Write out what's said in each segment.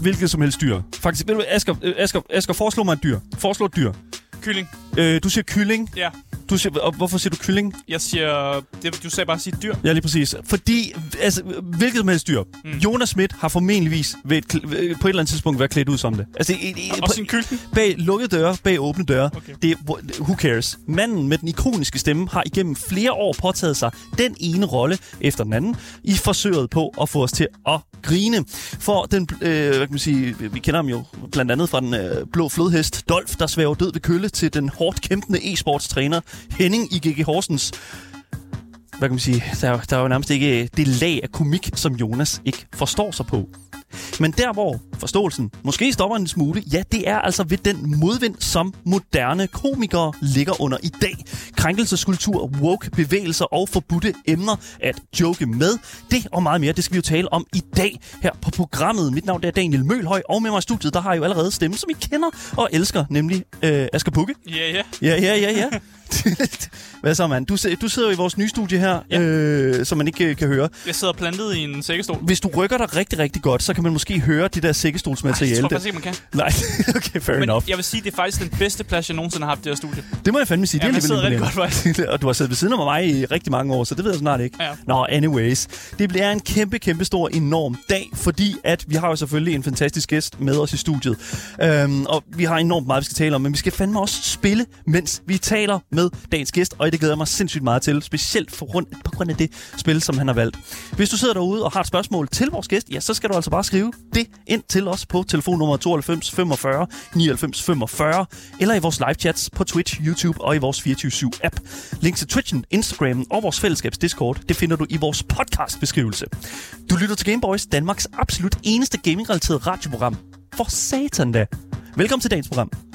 Hvilket som helst dyr. Faktisk, ved du, hvad, Asger, øh, Asger, Asger, foreslå mig et dyr. Foreslå et dyr. Kylling. Øh, du siger kylling. Ja. Du siger, og hvorfor siger du kylling? Jeg siger... Det, du sagde bare at sige dyr. Ja, lige præcis. Fordi, altså, hvilket som helst dyr. Mm. Jonas Schmidt har formentligvis ved et, øh, på et eller andet tidspunkt været klædt ud som det. Altså, i, i, Og sin kylling. Bag lukkede døre, bag åbne døre. Okay. Det, er- who cares? Manden med den ikoniske stemme har igennem flere år påtaget sig den ene rolle efter den anden i forsøget på at få os til at grine. For den, øh, hvad kan man sige, vi kender ham jo blandt andet fra den øh, blå flodhest Dolf, der svæver død ved kølle, til den hårdt kæmpende e-sportstræner Henning i GG Horsens. Hvad kan man sige? Der, er- der er jo nærmest ikke det lag af komik, som Jonas ikke forstår sig på. Men der, hvor forståelsen måske stopper en smule, ja, det er altså ved den modvind, som moderne komikere ligger under i dag. Krænkelseskultur, woke bevægelser og forbudte emner at joke med. Det og meget mere, det skal vi jo tale om i dag her på programmet. Mit navn er Daniel Mølhøj, og med mig i studiet, der har jeg jo allerede stemme, som I kender og elsker, nemlig øh, Asger Bukke. Ja, ja. Ja, ja, ja, ja. Hvad så, mand? Du, du sidder jo i vores nye studie her, ja. Øh, som man ikke øh, kan høre. Jeg sidder plantet i en sækkestol. Hvis du rykker dig rigtig, rigtig godt, så kan man måske høre det der Jeg sækkestolsmateriale. tror der- faktisk ikke, man kan. Nej, okay, fair Men enough. jeg vil sige, det er faktisk den bedste plads, jeg nogensinde har haft i det her studie. Det må jeg fandme sige. Ja, det er sidder rigtig imponerende. og du har siddet ved siden af mig i rigtig mange år, så det ved jeg snart ikke. Ja. Nå, anyways. Det bliver en kæmpe, kæmpe stor, enorm dag, fordi at vi har jo selvfølgelig en fantastisk gæst med os i studiet. Øhm, og vi har enormt meget, vi skal tale om, men vi skal fandme også spille, mens vi taler med dagens gæst, og det glæder jeg mig sindssygt meget til, specielt for grund, på grund af det spil, som han har valgt. Hvis du sidder derude og har et spørgsmål til vores gæst, ja, så skal du altså bare skrive det ind til os på telefonnummer 92 45 99 45, eller i vores live chats på Twitch, YouTube og i vores 24-7-app. Link til Twitchen, Instagram og vores fællesskabs Discord, det finder du i vores podcast-beskrivelse. Du lytter til Gameboys, Danmarks absolut eneste gaming-relateret radioprogram. For satan da. Velkommen til dagens program.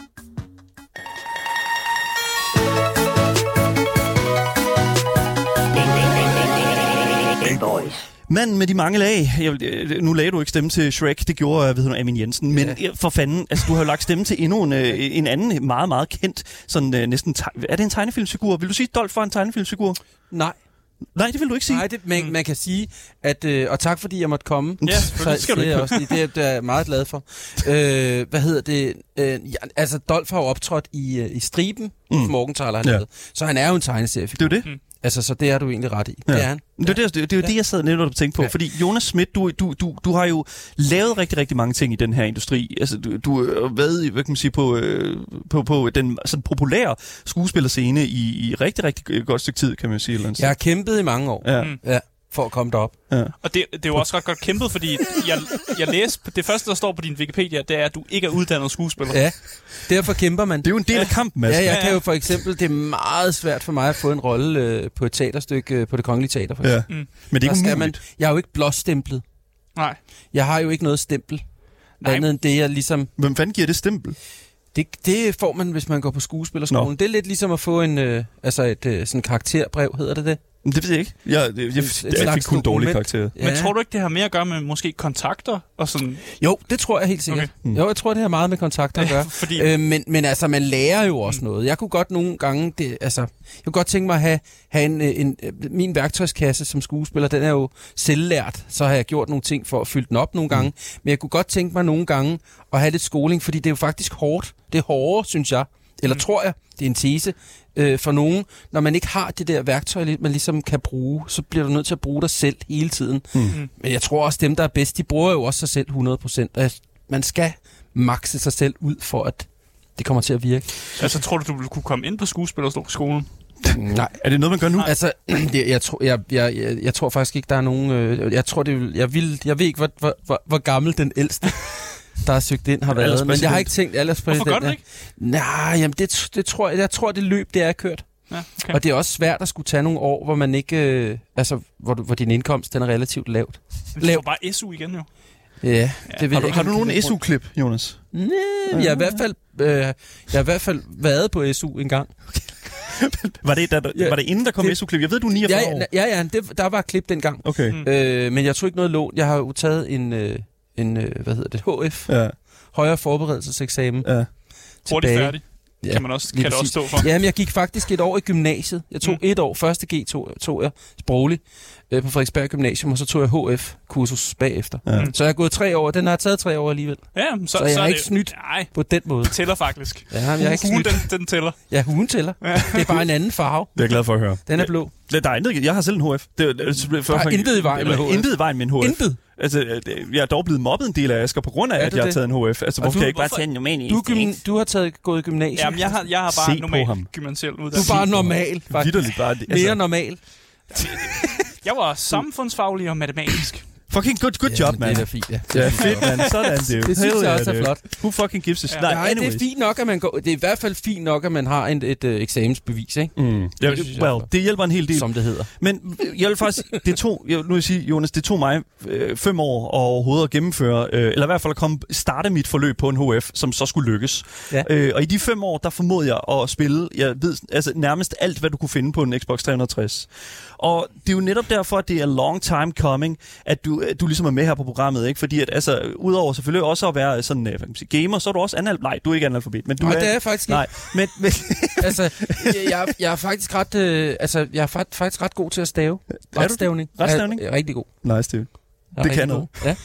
Manden med de mange lag. Jeg, øh, nu lagde du ikke stemme til Shrek, det gjorde øh, ved du, Amin Jensen. Men ja. for fanden, altså, du har jo lagt stemme til endnu en, øh, en anden meget, meget kendt, sådan øh, næsten... Te- er det en tegnefilmsfigur? Vil du sige, at Dolph var en tegnefilmsfigur? Nej, Nej, det vil du ikke sige. nej det, man, man kan sige, at... Øh, og tak fordi jeg måtte komme. Ja, selvfølgelig skal du det er ikke. jeg også. Det er, det er jeg meget glad for. Øh, hvad hedder det? Øh, ja, altså, Dolph har jo optrådt i, øh, i Striben, mm. Morgenthaler han Ja. ja. Så han er jo en tegneseriefigur. Det er jo det. Altså, så det er du egentlig ret i. Ja. Det er han. Det er det, det, er jo Ja. det, jeg sad netop og tænkte på. Ja. Ja. Fordi Jonas Schmidt, du, du, du, du har jo lavet rigtig, rigtig mange ting i den her industri. Altså, du, du har været i, hvad kan man sige, på, øh, på, på den sådan populære skuespillerscene i, i rigtig, rigtig godt stykke tid, kan man sige. Eller Jeg har kæmpet i mange år Ja. Mm. ja, for at komme derop. Ja. Og det, det er jo også ret godt kæmpet, fordi jeg, jeg læste, det første, der står på din Wikipedia, det er, at du ikke er uddannet skuespiller. Ja, derfor kæmper man. Det er jo en del af kampen, Ja, altså. jeg Ja, kan ja. jo for eksempel, det er meget svært for mig at få en rolle øh, på et teaterstykke øh, på det kongelige teater. For ja. eksempel. Mm. Men det er ikke skal man, jeg er jo ikke blåstemplet. Nej. Jeg har jo ikke noget stempel. Nej. Andet end det, jeg ligesom... Hvem fanden giver det stempel? Det, det får man, hvis man går på skuespillerskolen. Nå. Det er lidt ligesom at få en, øh, altså et øh, sådan karakterbrev, hedder det det? Det ved jeg ikke. Jeg, jeg, jeg, jeg, jeg fik kun dårlige karakterer. Ja. Men tror du ikke, det har mere at gøre med måske kontakter og sådan? Jo, det tror jeg helt sikkert. Okay. Mm. Jo, jeg tror, det har meget med kontakter at gøre. Fordi Øh, men, men altså, man lærer jo også Mm. noget. Jeg kunne godt nogle gange, det, altså, jeg kunne godt tænke mig at have, have en, øh, en, øh, min værktøjskasse som skuespiller, den er jo selvlært, så har jeg gjort nogle ting for at fylde den op nogle gange. Mm. Men jeg kunne godt tænke mig nogle gange at have lidt skoling, fordi det er jo faktisk hårdt. Det er hårdere, synes jeg. Eller Mm. mm. tror jeg, det er en tese øh, for nogen. Når man ikke har det der værktøj, man ligesom kan bruge, så bliver du nødt til at bruge dig selv hele tiden. Mm. Men jeg tror også, dem, der er bedst, de bruger jo også sig selv 100%. Og Man skal makse sig selv ud for, at det kommer til at virke. altså, tror du, du ville kunne komme ind på skuespillerskolen? Nej. Er det noget, man gør nu? Altså, det, jeg, tror, jeg, jeg, jeg, jeg tror faktisk ikke, der er nogen... Øh, jeg tror, det vil, jeg, vil, jeg ved ikke, hvor, hvor, hvor, hvor gammel den ældste, der har søgt ind, har været. Men jeg har ikke tænkt alderspræsident. Hvorfor gør du det ikke? Nej, jamen det, det tror jeg, jeg tror, det løb, det er kørt. Ja, okay. Og det er også svært at skulle tage nogle år, hvor man ikke... Øh, altså, hvor, du, hvor din indkomst den er relativt lavt. Du får bare SU igen, jo. Ja, det ved Har du, ikke, har du det nogen er SU-klip, Jonas? Nej, jeg har i hvert fald, øh, jeg har i hvert fald været på SU en gang. Var det, der, der, Ja, var det inden, der kom det- SU-klip? Jeg ved, du er 49 Ja, år. ja, ja, ja det, der var et klip dengang. Okay. Mm. Øh, men jeg tog ikke noget lån. Jeg har jo taget en, øh, en øh, hvad hedder det, HF, Ja, højere forberedelseseksamen. ja. Hurtigt færdig. Ja, kan, man også, kan det også stå for. Jamen, jeg gik faktisk et år i gymnasiet. Jeg tog Mm. mm. et år. Første G tog, tog jeg sproglig øh, på Frederiksberg Gymnasium, og så tog jeg HF-kursus bagefter. Ja. Så jeg har gået tre år. Den har taget tre år alligevel. Ja, så, Så jeg er er ikke det, snydt. Nej, På den måde. det tæller faktisk. Ja, jeg er ikke snydt. den, den tæller. Ja, hugen tæller. Det er bare en anden farve. Det er jeg glad for at høre. Den er blå. Ja, Der er intet, jeg har selv en HF. Det, det, det, det, Der er intet i vejen med HF. Intet i vejen med en HF. Intet. Altså, øh, jeg er dog blevet mobbet en del af Asger på grund af, at du jeg har taget en HF. Altså, hvorfor du- kan jeg ikke bare tage en normal Du, gym, du har taget, gået i gymnasiet. Jamen, jeg har, jeg har bare Se normal gymnasiel du uddannelse. er bare normal, faktisk. Bare. det- Mere normal. Jeg var samfundsfaglig og matematisk. Fucking good, good job, Det man. er fint, ja. Ja, fedt, man. Sådan, det. Det synes jeg også er flot. Who fucking gives a shit? Ja. Nej, Nej, det er fint nok, at man går... Det er i hvert fald fint nok, at man har en, et uh, eksamensbevis, ikke? Mm. Ja, Det synes jeg er well, det hjælper en hel del. Som det hedder. Men jeg vil faktisk, det tog, jeg, nu vil jeg sige, Jonas, det tog mig øh, fem år at overhovedet at gennemføre, øh, eller i hvert fald at komme, starte mit forløb på en HF, som så skulle lykkes. Ja. Øh, og i de fem år, der formåede jeg at spille, jeg ved, altså nærmest alt, hvad du kunne finde på en Xbox 360. Og det er jo netop derfor, at det er long time coming, at du, du ligesom er med her på programmet, ikke? Fordi at, altså, udover selvfølgelig også at være sådan, øh, gamer, så er du også anal... Nej, du er ikke analfabet, men du Nej, er... det er jeg faktisk ikke. Nej, men, men altså, jeg, jeg, er faktisk ret, øh, altså, jeg er fa- faktisk ret god til at stave. du? Retstavning. Retstavning? Jeg er rigtig god. nice, er Det kan noget. Ja.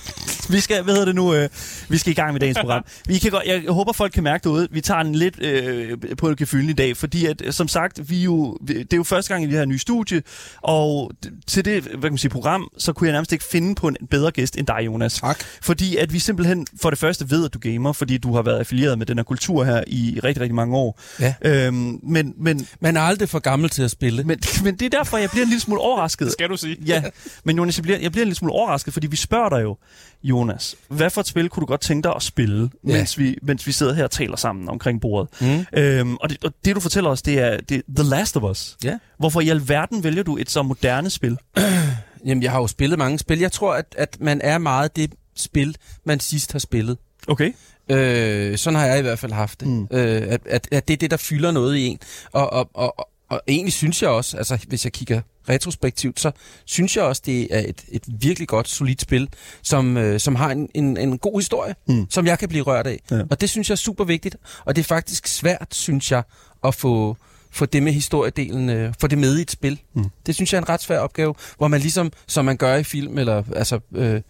Vi skal, hvad hedder det nu, øh, vi skal i gang med dagens program. Vi kan godt, jeg håber, folk kan mærke derude, vi tager den lidt øh, på et gefylden i dag, fordi at, som sagt, vi jo, det er jo første gang, vi har en ny studie, og til det hvad kan man sige, program, så kunne jeg nærmest ikke finde på en bedre gæst end dig, Jonas. Tak. Fordi at vi simpelthen for det første ved, at du gamer, fordi du har været affilieret med den her kultur her i rigtig, rigtig mange år. Ja. Øhm, men, men, Man er aldrig for gammel til at spille. men, men det er derfor, jeg bliver en lille smule overrasket. Det skal du sige. Ja, men Jonas, jeg bliver, jeg bliver en lille smule overrasket, fordi vi spørger dig jo, Jonas, hvad for et spil kunne du godt tænke dig at spille, Ja. mens, vi, mens vi sidder her og taler sammen omkring bordet? Mm. Øhm, og, det, og det, du fortæller os, det er, det er The Last of Us. Ja. Hvorfor i alverden vælger du et så moderne spil? Jamen, jeg har jo spillet mange spil. Jeg tror, at, at man er meget det spil, man sidst har spillet. Okay. Øh, sådan har jeg i hvert fald haft det. Mm. Øh, at, at, at det er det, der fylder noget i en. Og, og, og, og, egentlig synes jeg også, altså hvis jeg kigger retrospektivt, så synes jeg også, det er et, et virkelig godt, solidt spil, som, øh, som har en, en, en god historie, mm. som jeg kan blive rørt af. Ja. Og det synes jeg er super vigtigt. Og det er faktisk svært, synes jeg, at få, få det med historiedelen, øh, få det med i et spil. Mm. Det synes jeg er en ret svær opgave, hvor man ligesom, som man gør i film, eller altså øh,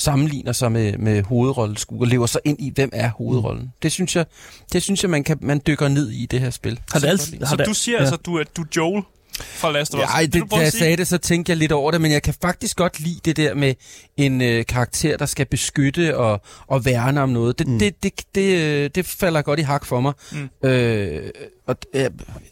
sammenligner sig med, med hovedrolleskuer, lever sig ind i, hvem er hovedrollen. Mm. Det synes jeg, det synes jeg man, kan, man dykker ned i det her spil. Har det Så altid- har Så det- du siger ja. altså, at du er, du er Joel fra Last of Us? Ja, Vil det, da jeg sagde det, så tænkte jeg lidt over det, men jeg kan faktisk godt lide det der med en øh, karakter, der skal beskytte og, og værne om noget. Det, Mm. det, det, det, øh, det falder godt i hak for mig. Mm. Øh, og, øh,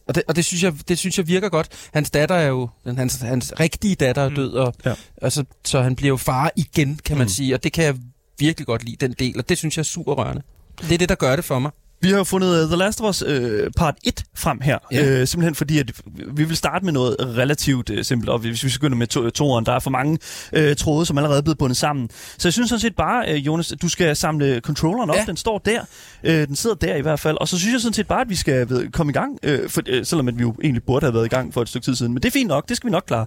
og, det, og det, synes jeg, det synes jeg virker godt. Hans datter er jo, den- hans, hans rigtige datter er Mm. død, og, Ja. ja. altså, så han bliver jo far igen, kan man mm. sige, og det kan jeg virkelig godt lide, den del, og det synes jeg er super rørende. Det er det, der gør det for mig. Vi har fundet uh, The Last of Us uh, part 1 frem her. Ja. Uh, simpelthen fordi, at vi vil starte med noget relativt uh, simpelt, og hvis vi begynder med to, toeren, der er for mange uh, tråde, som allerede er blevet bundet sammen. Så jeg synes sådan set bare, uh, Jonas, at du skal samle controlleren op. Ja. Den står der. Uh, den sidder der i hvert fald. Og så synes jeg sådan set bare, at vi skal ved, komme i gang. Uh, for, uh, selvom at vi jo egentlig burde have været i gang for et stykke tid siden. Men det er fint nok. Det skal vi nok klare.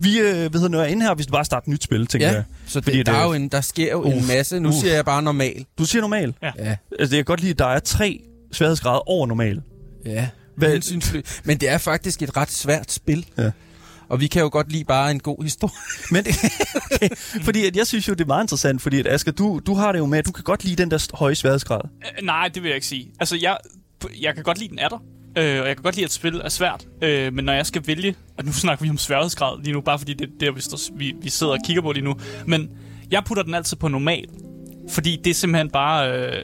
Vi uh, hvad hedder, er inde her, hvis du bare starter et nyt spil, tænker Ja, jeg. så Fordi det, der, det- er jo en, der sker jo Uff, en masse. Nu uff. siger jeg bare normal. Du siger normal. Ja, Altså, jeg kan godt lide, at der er tre sværhedsgrader over normal. ja. Hvad-. Men det er faktisk et ret svært spil. Ja. Og vi kan jo godt lide bare en god historie. Men okay, fordi at jeg synes jo, det er meget interessant, fordi at Asger, du, du har det jo med, at du kan godt lide den der høje sværhedsgrad. Øh, Nej, det vil jeg ikke sige. Altså, jeg, jeg kan godt lide, den er der. Øh, og jeg kan godt lide, at spil er svært. Øh, men når jeg skal vælge... Og nu snakker vi om sværhedsgrad lige nu, bare fordi det er der, vi, står, vi, vi sidder og kigger på lige nu. Men jeg putter den altid på normal. Fordi det er simpelthen bare... Øh,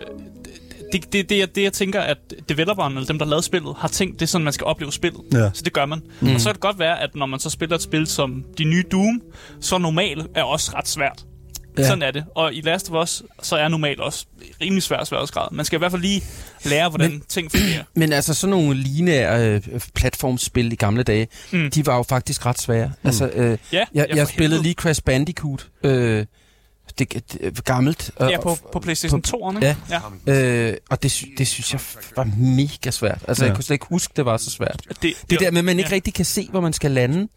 det, det, det, jeg, det, jeg tænker, at developeren, eller dem, der lavede spillet, har tænkt, det er sådan, man skal opleve spillet. Ja. Så det gør man. Mm. Mm. Og så kan det godt være, at når man så spiller et spil som de nye Doom, så normal er også ret svært. Ja. Sådan er det. Og i Last of Us, så er normal også rimelig svær sværhedsgrad. Man skal i hvert fald lige lære, hvordan Men- ting fungerer. Men altså sådan nogle lineære øh, platformspil i gamle dage, Mm. de var jo faktisk ret svære. Mm. Altså, øh, Ja, jeg, jeg spillede helvede. lige Crash Bandicoot. Øh, det, det er gammelt. og- Ja, på, på PlayStation på- 2'eren, ikke? ja. ja. Øh, og det, det synes jeg var mega svært. Altså, Ja. jeg kunne slet ikke huske, det var så svært. Det, Det der med, at man ikke ja. rigtig kan se, hvor man skal lande.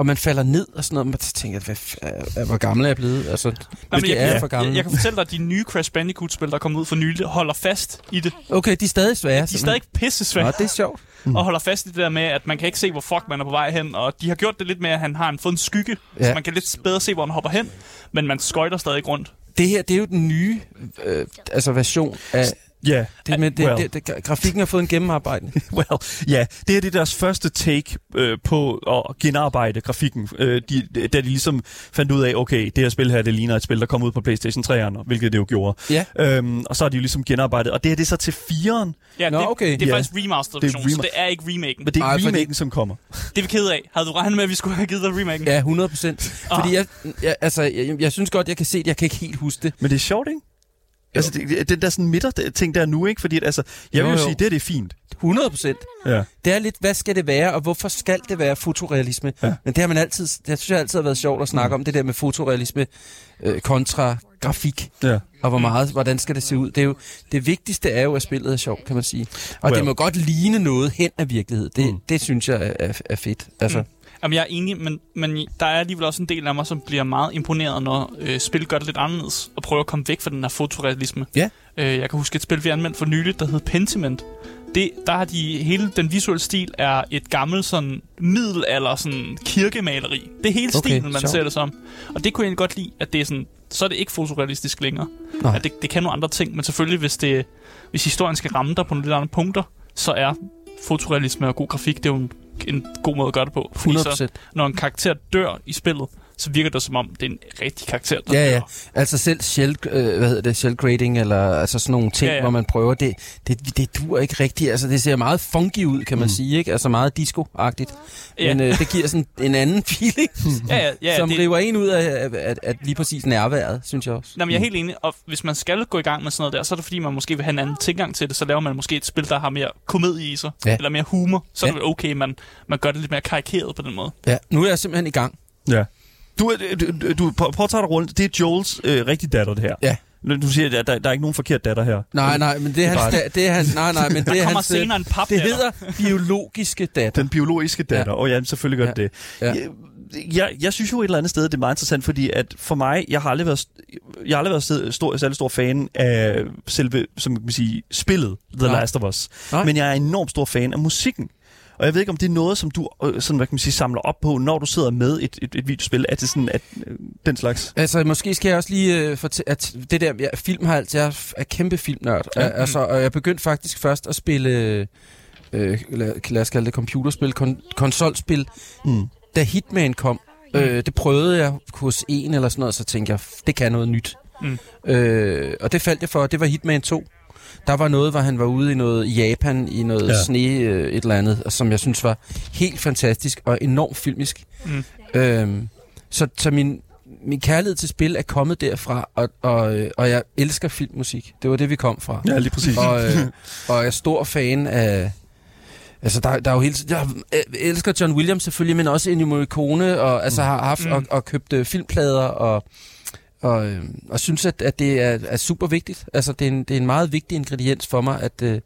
Og man falder ned og sådan noget. Man tænker, hvad, f- hvor gammel er jeg blevet? Altså, Jamen, det jeg, er jeg, for gammel. jeg, jeg kan fortælle dig, at de nye Crash Bandicoot-spil, der er kommet ud for nylig, holder fast i det. Okay, de er stadig svære. De er stadig pisse svære. Nå, det er sjovt. og holder fast i det der med, at man kan ikke se, hvor fuck man er på vej hen. Og de har gjort det lidt med, at han har en, fået en skygge. Ja. så man kan lidt bedre se, hvor han hopper hen. Men man skøjter stadig rundt. Det her, det er jo den nye øh, altså version af... Ja, Det med, det, well. det, det, grafikken har fået en gennemarbejde. well, ja, det her det er deres første take øh, på at genarbejde grafikken, øh, de, da de ligesom fandt ud af, okay, det her spil her, det ligner et spil, der kom ud på PlayStation 3'eren, hvilket det jo gjorde. Ja. Øhm, og så har de jo ligesom genarbejdet, og det her det er så til 4'eren, Ja, Nå, det, okay. det er Ja. faktisk remastered er version, så rema- det er ikke remaken. men det er Ej, ikke fordi- remaken, som kommer. Det er vi ked af. Havde du regnet med, at vi skulle have givet dig remaken? Ja, 100 procent. Ah. Fordi jeg, jeg, altså, jeg, jeg synes godt, jeg kan se det. Jeg kan ikke helt huske det. Men det er sjovt, ikke? Altså, det, den der sådan midter-ting der nu, ikke? Fordi, at, altså, jeg vil Jo, jo sige, det, er det er fint. 100 procent. Ja. Det er lidt, hvad skal det være, og hvorfor skal det være fotorealisme? Ja. Men det har man altid, det synes jeg altid har været sjovt at snakke om, det der med fotorealisme øh, kontra grafik, Ja. og hvor meget, hvordan skal det se ud? Det, er jo, det vigtigste er jo, at spillet er sjovt, kan man sige. Og Well. det må godt ligne noget hen af virkelighed. Det, Mm. mm. det synes jeg er, er, er fedt. Altså, Mm. Jamen, jeg er enig, men, men der er alligevel også en del af mig, som bliver meget imponeret, når øh, spil gør det lidt anderledes, og prøver at komme væk fra den her fotorealisme. Ja. Øh, jeg kan huske et spil, vi anmeldte for nyligt, der hed Pentiment. Det, der har de, hele den visuelle stil er et gammelt sådan middelalder sådan kirkemaleri. Det er hele Okay, stilen, man sjovt. ser det som. Og det kunne jeg egentlig godt lide, at det er sådan, så er det ikke fotorealistisk længere. Nej. At det, det kan nogle andre ting, men selvfølgelig, hvis, det, hvis historien skal ramme dig på nogle lidt andre punkter, så er fotorealisme og god grafik, det er jo en, god måde at gøre det på. Fordi 100 så, procent. når en karakter dør i spillet, så virker det som om, det er en rigtig karakter, der Ja, ja. Altså selv shell, øh, hvad hedder det, shell grading, eller altså sådan nogle ting, Ja, ja, hvor man prøver, det, det, det dur ikke rigtigt. Altså det ser meget funky ud, kan man Mm. mm. sige, ikke? Altså meget disco-agtigt. Ja. Men øh, det giver sådan en anden feeling, Ja, ja, ja, som det, det... river en ud af, af, af, af lige præcis nærværet, synes jeg også. Nå, men jeg er helt enig, og hvis man skal gå i gang med sådan noget der, så er det fordi, man måske vil have en anden tilgang til det, så laver man måske et spil, der har mere komedie i sig, Ja. eller mere humor, så er Ja. det vel okay, man, man gør det lidt mere karikeret på den måde. Ja, nu er jeg simpelthen i gang. Ja. Du, er- du, du, du tage dig rundt. Det er Joels øh, rigtige datter, det her. Ja. Du siger, at der, der er ikke nogen forkert datter her. Nej, nej, men det er hans, da, det er hans, nej, nej, men det Der er kommer hans, øh, senere en pap det hedder biologiske datter. Den biologiske datter. Åh ja. Oh, ja, selvfølgelig gør Ja. det det. Ja. Jeg, jeg, jeg synes jo et eller andet sted, det er meget interessant, fordi at for mig, jeg har aldrig været, jeg har aldrig været sted- stor, særlig stor fan af selve, som man kan sige, spillet The Nej. Last of Us. Nej. Men jeg er enormt stor fan af musikken. Og jeg ved ikke, om det er noget, som du øh, sådan, hvad kan man sige, samler op på, når du sidder med et, et, et videospil. Er det sådan, at øh, den slags? Altså, måske skal jeg også lige øh, fortælle, at det der, ja, film har altid, jeg er er kæmpe filmnørd. Ja. Altså, og jeg begyndte faktisk først at spille, øh, lad, lad os kalde det computerspil, kon- konsolspil, Mm. da Hitman kom. Øh, det prøvede jeg hos en eller sådan noget, så tænkte jeg, "F- det kan noget nyt. Mm. Øh, og det faldt jeg for, det var Hitman 2. Der var noget, hvor han var ude i noget i Japan, i noget Ja. sne, øh, et eller andet, og som jeg synes var helt fantastisk og enormt filmisk. Mm. Øhm, så, så min, min kærlighed til spil er kommet derfra, og, og, øh, og jeg elsker filmmusik. Det var det, vi kom fra. Ja, lige præcis. Og, øh, og jeg er stor fan af... Altså, der, der er jo hele tiden- Jeg elsker John Williams selvfølgelig, men også Ennio Morricone, og altså har haft Mm. og, og købt øh, filmplader, og, og, øh, og synes, at, at det er, er super vigtigt. Altså, det er, en, det er en meget vigtig ingrediens for mig, at, øh,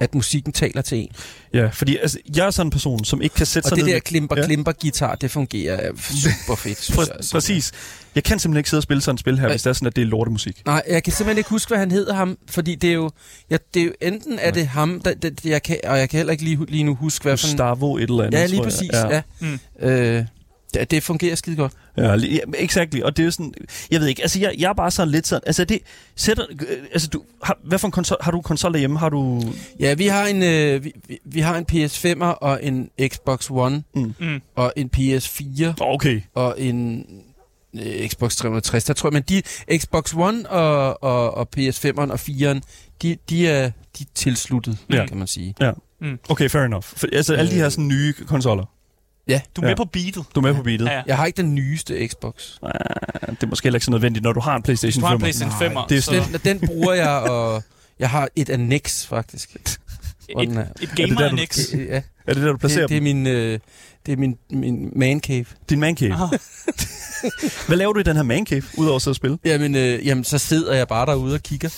at musikken taler til en. Ja, fordi altså, jeg er sådan en person, som ikke kan sætte Og sig det ned... der med- klimper-klimper-gitar, det fungerer super fedt, synes jeg. Altså. præcis. Jeg kan simpelthen ikke sidde og spille sådan et spil her, Nej. hvis det er sådan, at det er lortemusik. Nej, jeg kan simpelthen ikke huske, hvad han hedder ham, fordi det er jo, ja, det er jo enten er det ham, der, det, jeg kan, og jeg kan heller ikke lige, lige nu huske, hvad for en... Gustavo et eller andet, Ja, lige præcis, jeg. ja. Mm. Øh, det, det fungerer skide godt. Ja, ja, exactly. Og det er jo sådan, jeg ved ikke, altså jeg, jeg er bare sådan lidt sådan, altså det sætter, øh, altså du, har, hvad for en konsol, har du konsol derhjemme? Har du, Ja, vi har en, øh, vi, vi- har en PS5'er og en Xbox One Mm. og en PS4 okay, og en øh, Xbox 360. Der tror jeg, men de Xbox One og, og, og PS5'eren og 4'eren, de, de, er, de er tilsluttet, Ja. ja. kan man sige. okay, fair enough. For, altså alle de her sådan nye konsoller, Ja, Du er med Ja. på beatet. du er med på beatet. Ja, ja. jeg har ikke den nyeste Xbox. Ah, det er måske heller ikke så nødvendigt, når du har en PlayStation Du har en 5. PlayStation Nej, 5'er, det er så Den, den bruger jeg, og jeg har et annex, faktisk. hvor den et, er. et det der, gamer du- annex. Øh, Ja, Er det der, du placerer det, det er min, øh, det er min, min man cave. Din man cave. Aha. Hvad laver du i den her man cave, udover at sidde og spille? Jamen, øh, jamen, så sidder jeg bare derude og kigger.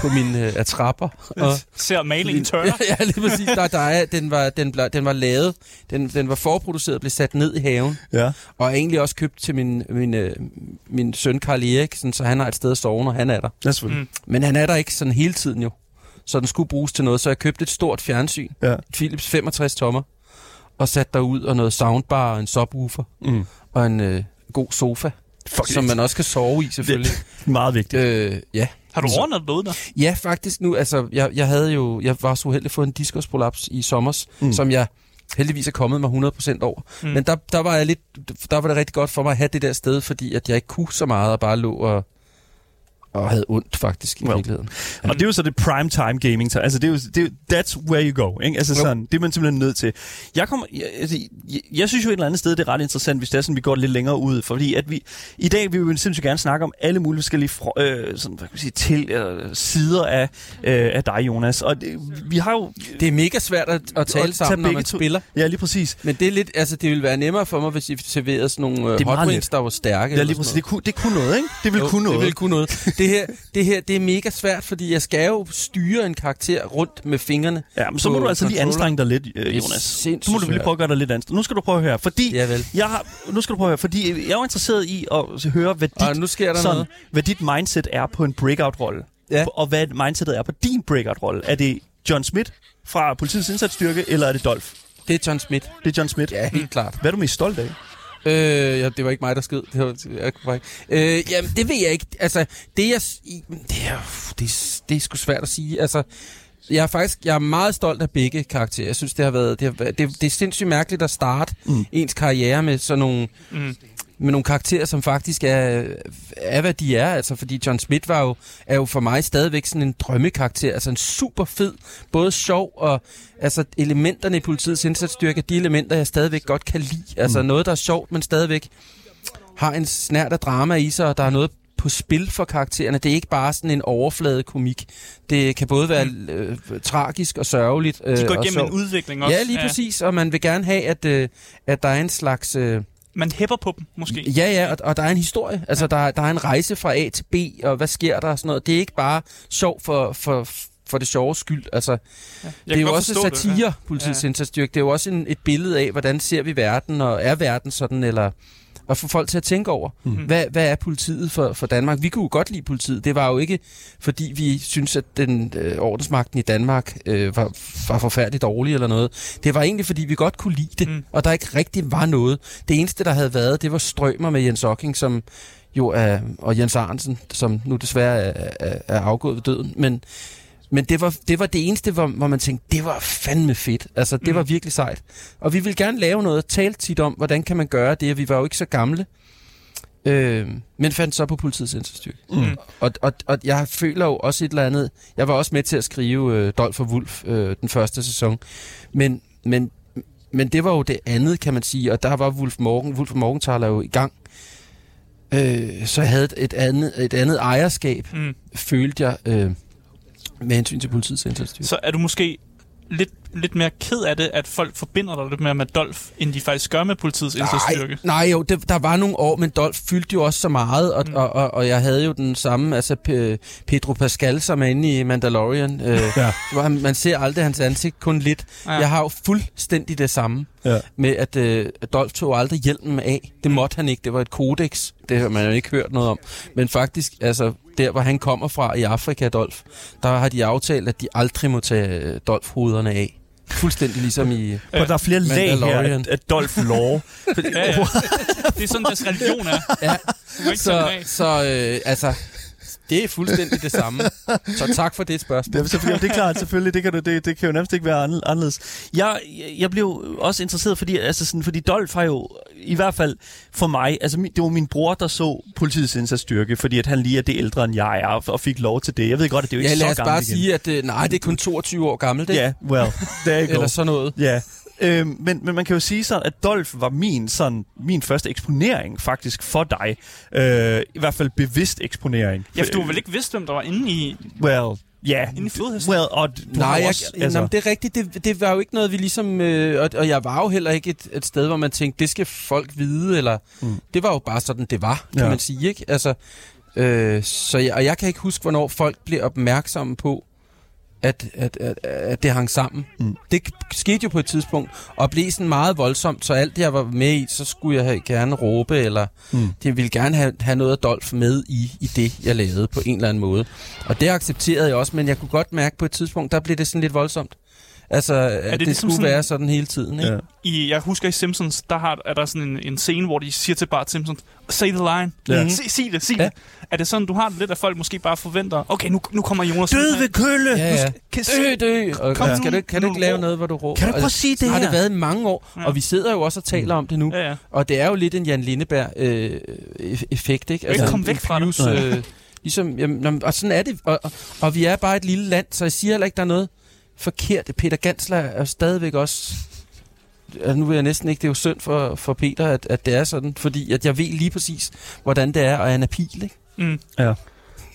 På mine øh, trapper. Og, Ser malingen tørre. ja, lige præcis. Der, der er, den, var, den, ble, den var lavet, den, den var forproduceret og blev sat ned i haven. Ja. Og er egentlig også købt til min, min, øh, min søn Karl Erik, sådan, så han har et sted at sove, når han er der. Ja, selvfølgelig. Mm. Men han er der ikke sådan hele tiden jo. Så den skulle bruges til noget. Så jeg købte et stort fjernsyn, Ja. et Philips 65 tommer, og satte derud og noget soundbar og en subwoofer Mm. og en øh, god sofa, Fuck, som man også kan sove i selvfølgelig. det er meget vigtigt. Øh, ja. Har du overnattet derude der? ja, faktisk nu, altså jeg, jeg havde jo, jeg var så uheldig at få en diskusprolaps i sommers, Mm. som jeg heldigvis er kommet mig 100% over. Mm. Men der, der var jeg lidt, der var det rigtig godt for mig at have det der sted, fordi at jeg ikke kunne så meget og bare lå og, og havde ondt faktisk i Well. virkeligheden. Og det er jo så det prime time gaming. Så, altså, det er jo, det er, that's where you go. Ikke? Altså, sådan, det er man simpelthen nødt til. Jeg, kommer, jeg, altså, jeg, jeg synes jo et eller andet sted, det er ret interessant, hvis det er sådan, vi går lidt længere ud. Fordi at vi, i dag vil vi jo sindssygt gerne snakke om alle mulige forskellige fro, øh, sådan, hvad kan man sige, til, øh, sider af, øh, af dig, Jonas. Og det, vi har jo... Det er mega svært at, at tale tage sammen, når man to- spiller. Ja, lige præcis. Men det er lidt, altså det ville være nemmere for mig, hvis I serverede sådan nogle Det meget hot wings, der var stærke. Ja, lige præcis. Det kunne, det kunne noget, ikke? Det ville Jo, kunne noget. Det vil kunne noget. Det her, det her, det er mega svært, fordi jeg skal jo styre en karakter rundt med fingrene. Ja, men så må du altså lige anstrenge dig lidt, øh, Jonas. Så må du lige prøve at gøre dig lidt anstrengt. Nu skal du prøve at høre, fordi... Ja vel. Jeg har, nu skal du prøve at høre, fordi jeg er jo interesseret i at høre, hvad dit, Og nu sker der sådan, noget. hvad dit mindset er på en breakout-rolle. Ja. Og hvad mindsetet er på din breakout-rolle. Er det John Smith fra politiets indsatsstyrke, eller er det Dolph? Det er John Smith. Det er John Smith. Ja, helt klart. Hvad er du mest stolt af? Øh, ja, det var ikke mig, der skød. Det var, jeg, korrekt. øh, jamen, det ved jeg ikke. Altså, det er, det er, det er, det er sgu svært at sige. Altså, jeg er faktisk jeg er meget stolt af begge karakterer. Jeg synes, det har været, det, har, det, det er sindssygt mærkeligt at starte mm. ens karriere med sådan nogle, Mm. Med nogle karakterer, som faktisk er, er hvad de er. Altså, fordi John Smith var jo, er jo for mig stadigvæk sådan en drømmekarakter. Altså en super fed, både sjov og altså, elementerne i politiets indsatsstyrke, de elementer, jeg stadigvæk godt kan lide. Altså Mm. noget, der er sjovt, men stadigvæk har en snært af drama i sig, og der er noget på spil for karaktererne. Det er ikke bare sådan en overflade komik. Det kan både være øh, tragisk og sørgeligt. Øh, De går og igennem en sjovt. udvikling også. Ja, lige præcis. Og man vil gerne have, at, øh, at der er en slags... Øh, Man hæpper på dem, måske. Ja, ja, og, og der er en historie. Altså, der, er- der er en rejse fra A til B, og hvad sker der og sådan noget. Det er ikke bare sjov for, for, for det sjove skyld. Altså, Jeg det er jo også forstå det, satire, ja. politiets Ja. indsatsstyrke. Det er jo også en, et billede af, hvordan ser vi verden, og er verden sådan, eller at få folk til at tænke over, mm. hvad, hvad er politiet for, for Danmark? Vi kunne jo godt lide politiet. Det var jo ikke, fordi vi synes, at den øh, ordensmagten i Danmark øh, var, var forfærdeligt dårlig eller noget. Det var egentlig, fordi vi godt kunne lide det, mm. og der ikke rigtig var noget. Det eneste, der havde været, det var strømmer med Jens Ocking, som jo er, og Jens Arnsen, som nu desværre er, er, er afgået ved døden. Men, men det, var, det var det eneste, hvor, hvor man tænkte, det var fandme fedt. Altså, det Mm. var virkelig sejt. Og vi ville gerne lave noget, tale tit om, hvordan kan man gøre det, vi var jo ikke så gamle. Øh, men fandt så på politiets indsatsstyrke. Mm. Og, og, og jeg føler jo også et eller andet... Jeg var også med til at skrive øh, Dolph og Wolf øh, den første sæson. Men, men, men det var jo det andet, kan man sige. Og der var Wolf Morgen, Wolf Morgenthaler jo i gang. Øh, så jeg havde et, andet, et andet ejerskab, Mm. følte jeg, øh, med hensyn til politiets indsatsstyrke. Så er du måske lidt, lidt mere ked af det, at folk forbinder dig lidt mere med Dolph, end de faktisk gør med politiets indsatsstyrke? Nej, nej jo, det, der var nogle år, men Dolph fyldte jo også så meget, og, Mm. mm. og, og, og jeg havde jo den samme, altså P- Pedro Pascal, som er inde i Mandalorian. Øh, Ja. hvor han, man ser aldrig hans ansigt, kun lidt. Ja. Jeg har jo fuldstændig det samme Ja. med, at øh, Dolph tog aldrig hjelmen af. Det måtte han ikke, det var et kodex. Det har man jo ikke hørt noget om. Men faktisk, altså, der hvor han kommer fra i Afrika, Dolph, der har de aftalt, at de aldrig må tage øh, Dolph-hovederne af. Fuldstændig ligesom i... Og der er flere lag her af, Dolph Law. Ja, ja. Det er sådan, deres religion er. Ja, så, så øh, altså, det er fuldstændig det samme. Så tak for det spørgsmål. Det er, selvfølgelig, det er klart, selvfølgelig. Det kan, du, det, det kan jo nærmest ikke være anderle- anderledes. Jeg, jeg blev også interesseret, fordi, altså sådan, fordi Dolph har jo, i hvert fald for mig, altså det var min bror, der så politiets indsatsstyrke, fordi at han lige er det ældre end jeg er, og fik lov til det. Jeg ved godt, at det er jo ikke Ja, lad så os gammelt bare igen. sige, at øh, nej, det er kun 22 år gammelt, ikke? Ja, yeah, well, there you go. Eller sådan noget. Ja, øhm, men, men man kan jo sige sådan, at Dolph var min, sådan, min første eksponering faktisk for dig. Øh, I hvert fald bevidst eksponering. Ja, for du har vel ikke vidst, hvem der var inde i, Well, ja. Yeah. inde i flodhesten? Well, og du Nej, har jo jeg, også, altså... jamen, det er rigtigt. Det, det var jo ikke noget, vi ligesom... Øh, og, og jeg var jo heller ikke et, et sted, hvor man tænkte, det skal folk vide, eller... Mm. Det var jo bare sådan, det var, kan ja. man sige, ikke? Altså, Øh, så jeg, og jeg kan ikke huske, hvornår folk blev opmærksomme på, at, at, at, at det hang sammen. Mm. Det skete jo på et tidspunkt, og blev sådan meget voldsomt, så alt det, jeg var med i, så skulle jeg have, gerne råbe, eller mm. det ville gerne have, have noget af Dolph med i, i det, jeg lavede på en eller anden måde. Og det accepterede jeg også, men jeg kunne godt mærke på et tidspunkt, der blev det sådan lidt voldsomt. Altså, at det, det ligesom skulle sådan- være sådan hele tiden, ikke? Ja. I, jeg husker i Simpsons, der har, er der sådan en, en scene, hvor de siger til Bart Simpson, say the line. Ja. Mm. Sig, sig det, sig Ja. det. Er det sådan, du har det lidt, at folk måske bare forventer, okay, nu, nu kommer Jonas. Død ved kølle! Ja, ja. Kan Dø, dø! Og Kom skal nu, du, ikke- kan du ikke lave noget, hvor du råber? Kan du prøve at Og sige det så har her? det været i mange år, Ja. og vi sidder jo også og taler om det nu. Ja, ja. Og det er jo lidt en Jan Lindeberg-effekt, ikke? ikke komme væk fra det. Øh, ligesom, jamen, og sådan er det. Og, og, og vi er bare et lille land, så jeg siger heller ikke, der er noget forkert. Peter Gansler er stadigvæk også... Altså, nu vil jeg næsten ikke, det er jo synd for, for Peter, at, at det er sådan, fordi at jeg ved lige præcis, hvordan det er, og han er pil, ikke? Mm. Ja.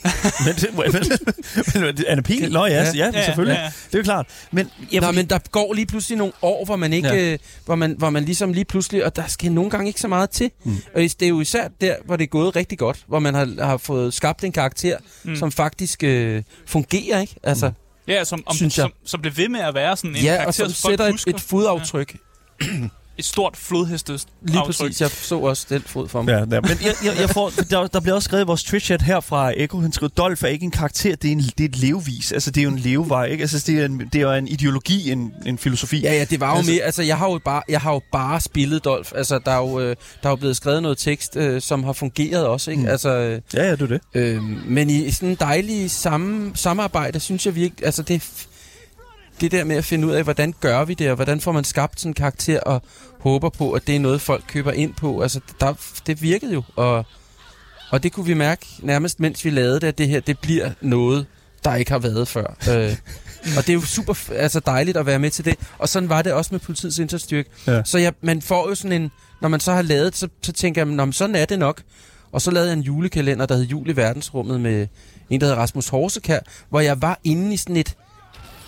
men, det- men, men, Anna Pihl? Nå ja, ja, ja, Ja, selvfølgelig. ja, ja. Det er jo klart. Men, jeg, Nå, men der går lige pludselig nogle år, hvor man ikke, Ja. ja. øh, hvor, man, hvor man ligesom lige pludselig, og der skal nogle gange ikke så meget til. Mm. Og det er jo især der, hvor det er gået rigtig godt, hvor man har, har fået skabt en karakter, mm. som faktisk øh, fungerer, ikke? Altså, mm. Ja, som, om, Synes jeg. som, som bliver ved med at være sådan en ja, og karakter, som som sætter et, et fodaftryk. Et stort flodhestes Lige aftryk. præcis, jeg så også den fod for mig. Ja, ja. Men jeg, jeg, jeg får, der, der bliver også skrevet i vores Twitch-chat her fra Eko, han skriver, Dolph er ikke en karakter, det er, en, det er et levevis. Altså, det er jo en levevej, ikke? Altså, det er, en, det er jo en ideologi, en, en filosofi. Ja, ja, det var jo Altså- altså, mere, altså jeg har jo bare, jeg har jo bare spillet Dolph. Altså der er jo, øh, der er jo blevet skrevet noget tekst, øh, som har fungeret også, ikke? Mm. Altså, øh, ja, ja det er det. Øh, men i sådan en dejlig samme, samarbejde, synes jeg virkelig, altså det, er det der med at finde ud af, hvordan gør vi det, og hvordan får man skabt sådan en karakter, og håber på, at det er noget, folk køber ind på. Altså, der, det virkede jo, og, og det kunne vi mærke nærmest, mens vi lavede det, at det her, det bliver noget, der ikke har været før. øh, og det er jo super altså dejligt at være med til det. Og sådan var det også med politiets indsatsstyrke. Ja. Så jeg, man får jo sådan en, når man så har lavet så, så tænker jeg, "Nå, men sådan er det nok. Og så lavede jeg en julekalender, der hed Jul i verdensrummet med en, der hed Rasmus Horsekær, hvor jeg var inde i sådan et...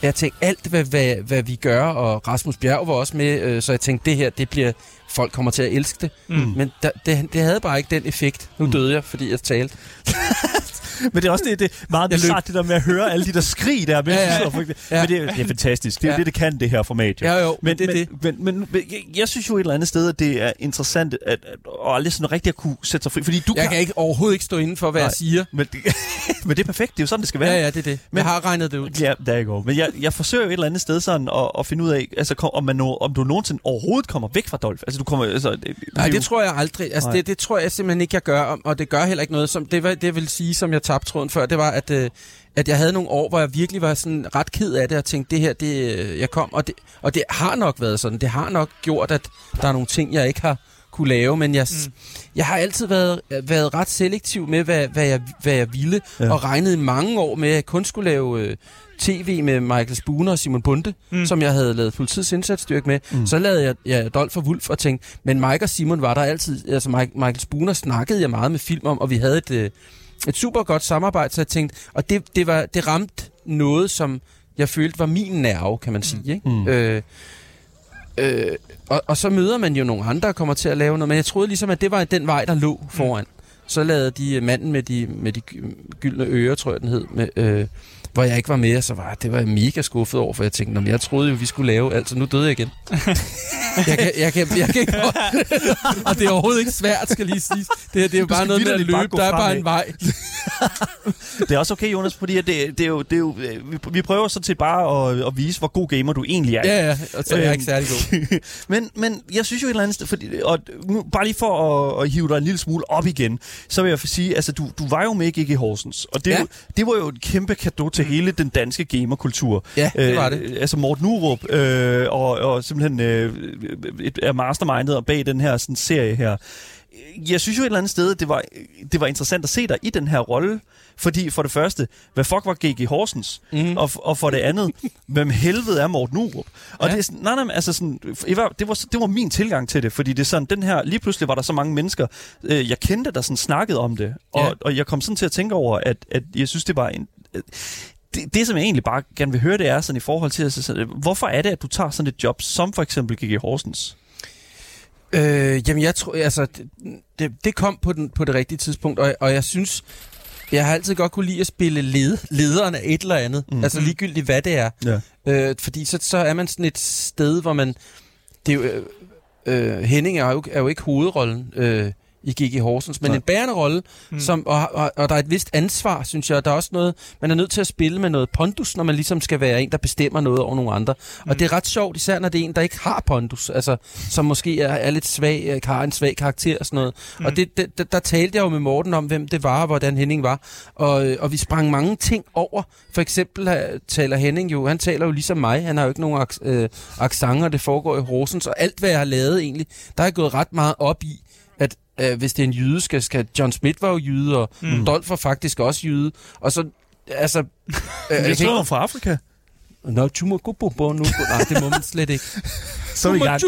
Jeg tænkte, alt hvad, hvad, hvad vi gør, og Rasmus Bjerg var også med, øh, så jeg tænkte, det her, det bliver... Folk kommer til at elske det. Mm. Men da, det, det havde bare ikke den effekt. Nu døde jeg, fordi jeg talte. Men det er også det, det er meget bizarrt, det der med at høre alle de der skrig der. Mens Ja, ja, ja. Men det, er- det er fantastisk. Det er Ja. det, det kan, det her format. Jo. Ja, jo, men, Men, det er det. men, men, men, men jeg, synes jo et eller andet sted, at det er interessant at, at, at aldrig sådan rigtig at kunne sætte sig fri. Fordi du Jeg kan... kan ikke, overhovedet ikke stå inden for, hvad Nej. jeg siger. Men, men det er perfekt. Det er jo sådan, det skal være. Ja, ja, det er det. Men, Men- jeg har regnet det ud. Ja, der går. Men jeg, jeg forsøger jo et eller andet sted sådan at, at finde ud af, altså, kom, om, man no, om du nogensinde overhovedet kommer væk fra Dolph. Altså, du kommer... Altså, det, det, Nej, er jo- det tror jeg aldrig. Altså, Nej. det, det tror jeg simpelthen ikke, jeg gør, og- det gør heller ikke noget. Som, det, det vil sige, som jeg tabte tråden før, det var, at, øh, at jeg havde nogle år, hvor jeg virkelig var sådan ret ked af det, og tænkte, det her, det, øh, jeg kom, og det, og det har nok været sådan. Det har nok gjort, at der er nogle ting, jeg ikke har kunne lave, men jeg, mm. jeg har altid været, været ret selektiv med, hvad, hvad, jeg, hvad jeg ville, Ja. og regnet i mange år med, at jeg kun skulle lave øh, tv med Michael Spooner og Simon Bunde, Mm. som jeg havde lavet politiets indsatsstyrke med. Mm. Så lavede jeg ja, Dolph og Wolf og tænkte, men Mike og Simon var der altid, altså Mike, Michael Spooner snakkede jeg meget med film om, og vi havde et, øh, et super godt samarbejde, så jeg tænkte, og det, det, var, det ramte noget, som jeg følte var min nerve, kan man sige. Ikke? Mm. Øh, øh, og, og så møder man jo nogle andre, der kommer til at lave noget, men jeg troede ligesom, at det var den vej, der lå foran. Så lavede de manden med de, med de gy- gyldne ører, tror jeg den hed, med, øh, hvor jeg ikke var med, så var det var jeg mega skuffet over, for jeg tænkte, "Nå, men jeg troede jo, vi skulle lave, altså nu døde jeg igen. jeg kan, jeg kan, jeg kan ikke, og det er overhovedet ikke svært, skal lige sige. Det, her, det er jo bare noget med at bare løbe, der er bare en vej. Det er også okay, Jonas, fordi det, det er jo, det er jo, øh, vi, vi prøver sådan set bare at, at vise, hvor god gamer du egentlig er. Ja, ja, og så er jeg Øhm, ikke særlig god. men, men jeg synes jo et eller andet sted, fordi, og nu, bare lige for at, at hive dig en lille smule op igen, så vil jeg sige, altså du, du var jo med i GG Horsens, og det, ja. Jo, det var jo et kæmpe kado til hele den danske gamerkultur. Ja, det var det. Øh, altså Morten Urup, øh, og, og simpelthen øh, et, er mastermindet bag den her sådan, serie her. Jeg synes jo et eller andet sted, det var, det var interessant at se dig i den her rolle, fordi for det første, hvad fuck var GG Horsens? Mhm. Og, og for det andet, hvem helvede er Morten Urup? Og Ja. det er sådan, nej, nej, altså sådan, det var, det, var, det var min tilgang til det, fordi det er sådan, den her, lige pludselig var der så mange mennesker, øh, jeg kendte, der sådan snakkede om det, og, Ja. og jeg kom sådan til at tænke over, at, at jeg synes, det var en, øh, det, det, som jeg egentlig bare gerne vil høre, det er sådan i forhold til, altså, hvorfor er det, at du tager sådan et job, som for eksempel GG Horsens? Øh, jamen, jeg tror, altså, det, det, det kom på, den, på det rigtige tidspunkt, og, og jeg synes, Jeg har altid godt kunne lide at spille led, lederen af et eller andet. Mm. Altså ligegyldigt, hvad det er. Ja. Øh, fordi så, så er man sådan et sted, hvor man... Det er jo, øh, øh, Henning er jo, er jo ikke hovedrollen øh, i Gigi Horsens, men Nej. en bærende rolle, mm. som, og, og, og der er et vist ansvar, synes jeg. Der er også noget, man er nødt til at spille med noget pondus, når man ligesom skal være en, der bestemmer noget over nogle andre. Mm. Og det er ret sjovt, især når det er en, der ikke har pondus, altså som måske er, er lidt svag, øh, har en svag karakter og sådan noget. Mm. Og det, det, der, talte jeg jo med Morten om, hvem det var, og hvordan Henning var. Og, øh, og vi sprang mange ting over. For eksempel øh, taler Henning jo, han taler jo ligesom mig, han har jo ikke nogen aks, øh, accenter, det foregår i Horsens, og alt hvad jeg har lavet egentlig, der er jeg gået ret meget op i, øh, hvis det er en jyde, skal, skal John Smith var jo jyde, og mm. Dolph var faktisk også jyde, og så, altså... Øh, Jeg tror, han fra Afrika. Nå, tu må gå på nu. Nej, det må man slet ikke. Så er vi i gang.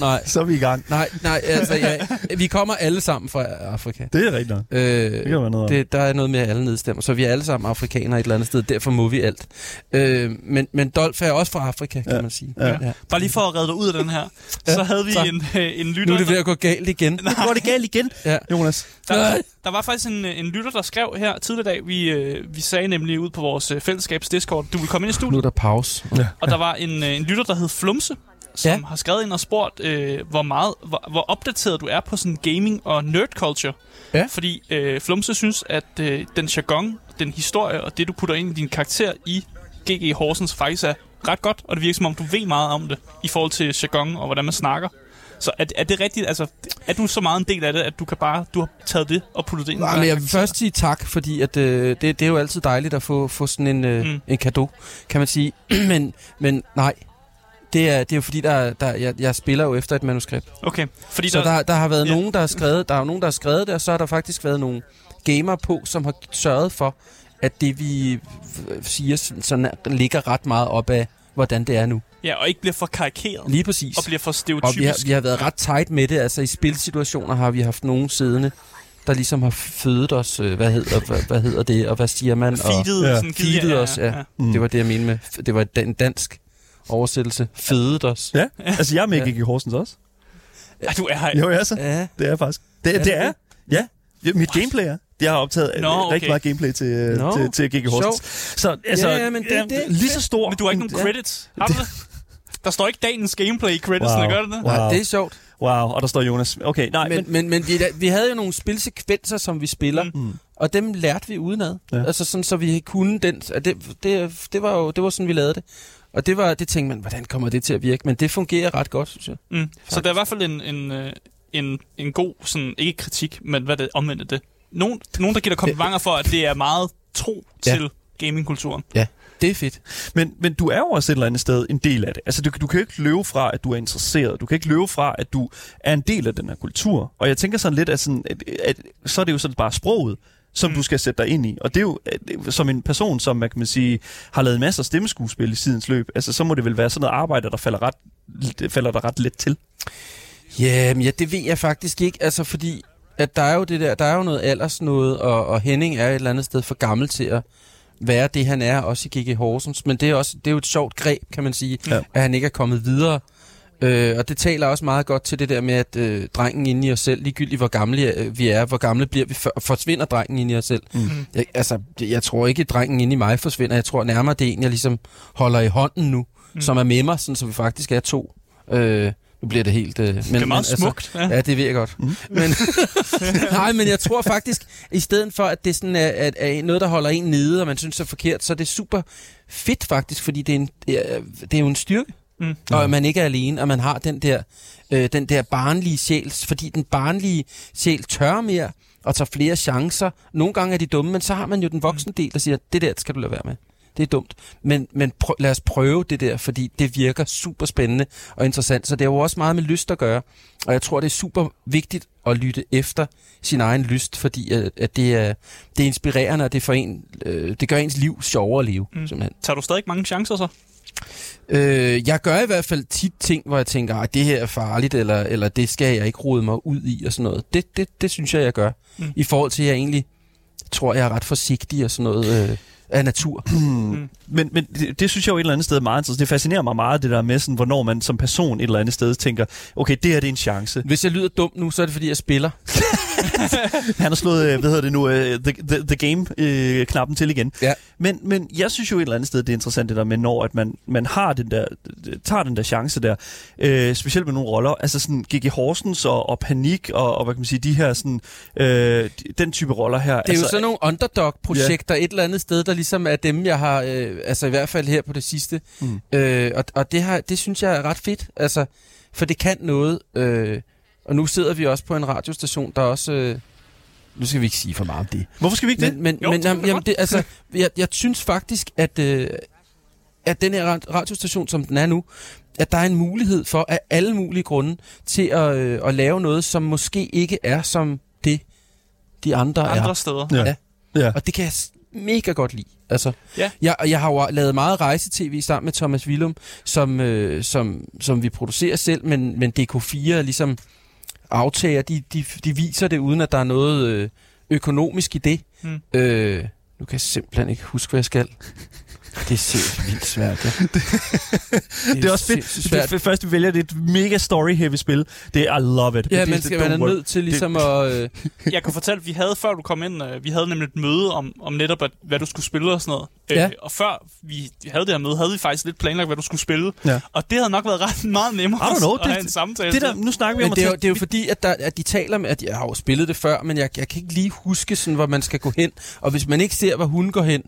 Nej, Så er vi i gang. nej, nej, altså, ja, vi kommer alle sammen fra Afrika. Det er rigtigt. Øh, Det kan være noget det, der er noget med, at alle nedstemmer, så vi er alle sammen afrikanere et eller andet sted, derfor må vi alt. Øh, men, men Dolph er også fra Afrika, kan Ja. man sige. Ja. Bare lige for at redde dig ud af den her, så havde vi så. en, øh, en lytter, Nu er det ved at gå galt igen. Nu går det galt igen, Ja. Jonas. der, der var faktisk en, en lytter, der skrev her tidligere dag, vi, øh, vi sagde nemlig ud på vores øh, fællesskabs Discord, du vil komme ind i Nu studiet, er der pause. Ja. og der var en, øh, en lytter, der hed Flumse, som Ja. har skrevet ind og spurgt, øh, hvor meget, hvor, hvor opdateret du er på sådan gaming og nerd culture. Ja. Fordi øh, Flumse synes, at øh, den jargon, den historie og det, du putter ind i din karakter i GG Horsens faktisk er ret godt, og det virker som om, du ved meget om det i forhold til jargon og hvordan man snakker. Så er, er det rigtigt? Altså, er du så meget en del af det, at du kan bare du har taget det og puttet det ind? Nej, men jeg vil først sige tak, fordi at, øh, det, det er jo altid dejligt at få, få sådan en, øh, mm. en gave, kan man sige. men, men nej, det er, det er jo fordi, der, der, jeg, jeg spiller jo efter et manuskript. Okay, fordi Så der, der har været Ja. ja. nogen, der har skrevet, der er nogen, der har skrevet det, og så har der faktisk været nogle gamer på, som har sørget for, at det vi siger, sådan, ligger ret meget op af, hvordan det er nu. Ja, og ikke bliver for karikeret. Lige præcis. Og bliver for Og stereotypisk. vi har, vi har været ret tight med det. Altså i spilsituationer har vi haft nogen siddende, der ligesom har fødet os, øh, hvad hedder, hvad, hvad hedder det, og hvad siger man? Og Feedet, Ja. sådan givet- feedet os, ja. Mm. Det var det, jeg mente med, det var en dansk oversættelse. Fødet os. Ja, altså jeg er med Ja. ja. i Horsens også. Ja, du er her. Jo, ja, så. Ja, Det er faktisk. Det, Er det, det er. Ja. ja. Mit gameplay er. Jeg har optaget Nå, okay. rigtig meget gameplay til, Nå, no. til, til GG Horsens. Så altså, Ja, ja, men det- det- lige så stor. Men du har ikke nogen Ja. credits. Har du det? Der står ikke dagens gameplay i creditsene, Wow. gør det det? Wow. Nej, det er sjovt. Wow, og der står Jonas. Okay, nej, Men, men, men vi, vi havde jo nogle spilsekvenser, som vi spiller, Mm. mm. og dem lærte vi udenad. Ja. Ja. Altså sådan, så vi kunne den. Det, det, det, var jo det var sådan, vi lavede det. Og det var det tænkte man, hvordan kommer det til at virke? Men det fungerer ret godt, synes jeg. Mm. Så der er i hvert fald en, en, øh, en, en god, sådan, ikke kritik, men hvad det omvendte det? Nogen, nogen, der giver dig komplimenter for, at det er meget tro Ja. til gamingkulturen. Det er fedt. Men, men du er jo også et eller andet sted en del af det. Altså, du, du kan jo ikke løbe fra, at du er interesseret. Du kan ikke løbe fra, at du er en del af den her kultur. Og jeg tænker sådan lidt, at, sådan, at, at så er det jo sådan bare sproget, som Mm. du skal sætte dig ind i. Og det er jo at, som en person, som man kan man sige, har lavet masser af stemmeskuespil i sidens løb. Altså, så må det vel være sådan noget arbejde, der falder, ret, falder der ret let til. Ja, men ja, det ved jeg faktisk ikke. Altså, fordi at der er jo det der, der er jo noget alders noget, og, og Henning er et eller andet sted for gammel til at være det, han er, også i GG Horsens. Men det er, også, det er jo et sjovt greb, kan man sige, ja. at han ikke er kommet videre. Øh, og det taler også meget godt til det der med, at øh, drengen inde i os selv, ligegyldigt hvor gamle øh, vi er, hvor gamle bliver vi, for, forsvinder drengen inde i os selv. Mm. Jeg, altså, jeg tror ikke, at drengen inde i mig forsvinder. Jeg tror nærmere, det er en, jeg ligesom holder i hånden nu, Mm. mm. som er med mig, sådan, så vi faktisk er to. Øh, nu bliver det helt... Øh, men, det er meget men, smukt. Ja. Ja, det ved jeg godt. Mm. Mm. Men, nej, men jeg tror faktisk, i stedet for, at det sådan er, at, er noget, der holder en nede, og man synes det er forkert, så er det super fedt faktisk, fordi det er, en, det er, det er jo en styrke, Mm. og at man ikke er alene, og man har den der, øh, den der barnlige sjæl, fordi den barnlige sjæl tør mere, og tager flere chancer. Nogle gange er de dumme, men så har man jo den voksne del, der siger, det der skal du lade være med. Det er dumt. Men, men prøv, lad os prøve det der, fordi det virker super spændende og interessant. Så det er jo også meget med lyst at gøre. Og jeg tror, det er super vigtigt at lytte efter sin egen lyst, fordi at, at det, er, det er inspirerende, og det, får en, øh, det gør ens liv sjovere at leve, mm. simpelthen. Tager du stadig mange chancer så? Øh, jeg gør i hvert fald tit ting, hvor jeg tænker, at det her er farligt, eller, eller det skal jeg ikke rode mig ud i, og sådan noget. Det, det, det synes jeg, jeg gør. Mm. I forhold til, at jeg egentlig tror, jeg er ret forsigtig og sådan noget øh, af natur. Mm. Men, men det, det synes jeg jo et eller andet sted er meget interessant. Det fascinerer mig meget, det der med, sådan, hvornår man som person et eller andet sted tænker, okay, det her det er en chance. Hvis jeg lyder dum nu, så er det, fordi jeg spiller. Han har slået, øh, hvad hedder det nu, uh, the, the, the Game-knappen til igen. Ja. Men, men jeg synes jo et eller andet sted, det er interessant det der med, når at man, man har den der, tager den der chance der, øh, specielt med nogle roller, altså sådan G.G. Horsens og, og Panik og, og hvad kan man sige, de her sådan, øh, den type roller her. Det er altså, jo sådan nogle underdog-projekter et eller andet sted, der ligesom er dem, jeg har, øh, altså i hvert fald her på det sidste. Mm. Øh, og og det, har, det synes jeg er ret fedt, altså, for det kan noget. Øh, og nu sidder vi også på en radiostation, der også... Øh, nu skal vi ikke sige for meget om det. Hvorfor skal vi ikke det? Men, men, Jo, men jamen, jamen, det, altså, jeg, jeg synes faktisk, at, øh, at den her ra- radiostation, som den er nu, at der er en mulighed for, af alle mulige grunde, til at, øh, at lave noget, som måske ikke er som det, de andre, Andre er. steder. Ja. Ja. Ja. Og det kan jeg mega godt lide. Altså, Ja. jeg, og jeg har jo lavet meget rejse-tv sammen med Thomas Willum, som, øh, som, som vi producerer selv, men, men DK4 er ligesom aftager, de, de, de viser det, uden at der er noget øh, økonomisk i det. Mm. Øh, nu kan jeg simpelthen ikke huske, hvad jeg skal. Det er sindssygt vildt svært, ja. Det er også fedt. svært. Det først, vi vælger det er et mega story-heavy spil. Det er, I love it. Ja, det, man det- skal er nødt til ligesom at... Øh, Jeg kan fortælle, vi havde, før du kom ind, øh, vi havde nemlig et møde om, om netop, at, hvad du skulle spille og sådan noget. Ja. Øh, og før vi havde det her møde, havde vi faktisk lidt planlagt, hvad du skulle spille. Ja. Og det havde nok været ret meget nemmere I don't know, at det- have en samtale. Det der, nu snakker vi om men det er, jo, det er jo fordi, at, der, at de taler med, at jeg har jo spillet det før, men jeg, jeg kan ikke lige huske, sådan, hvor man skal gå hen. Og hvis man ikke ser, hvor hun går hen,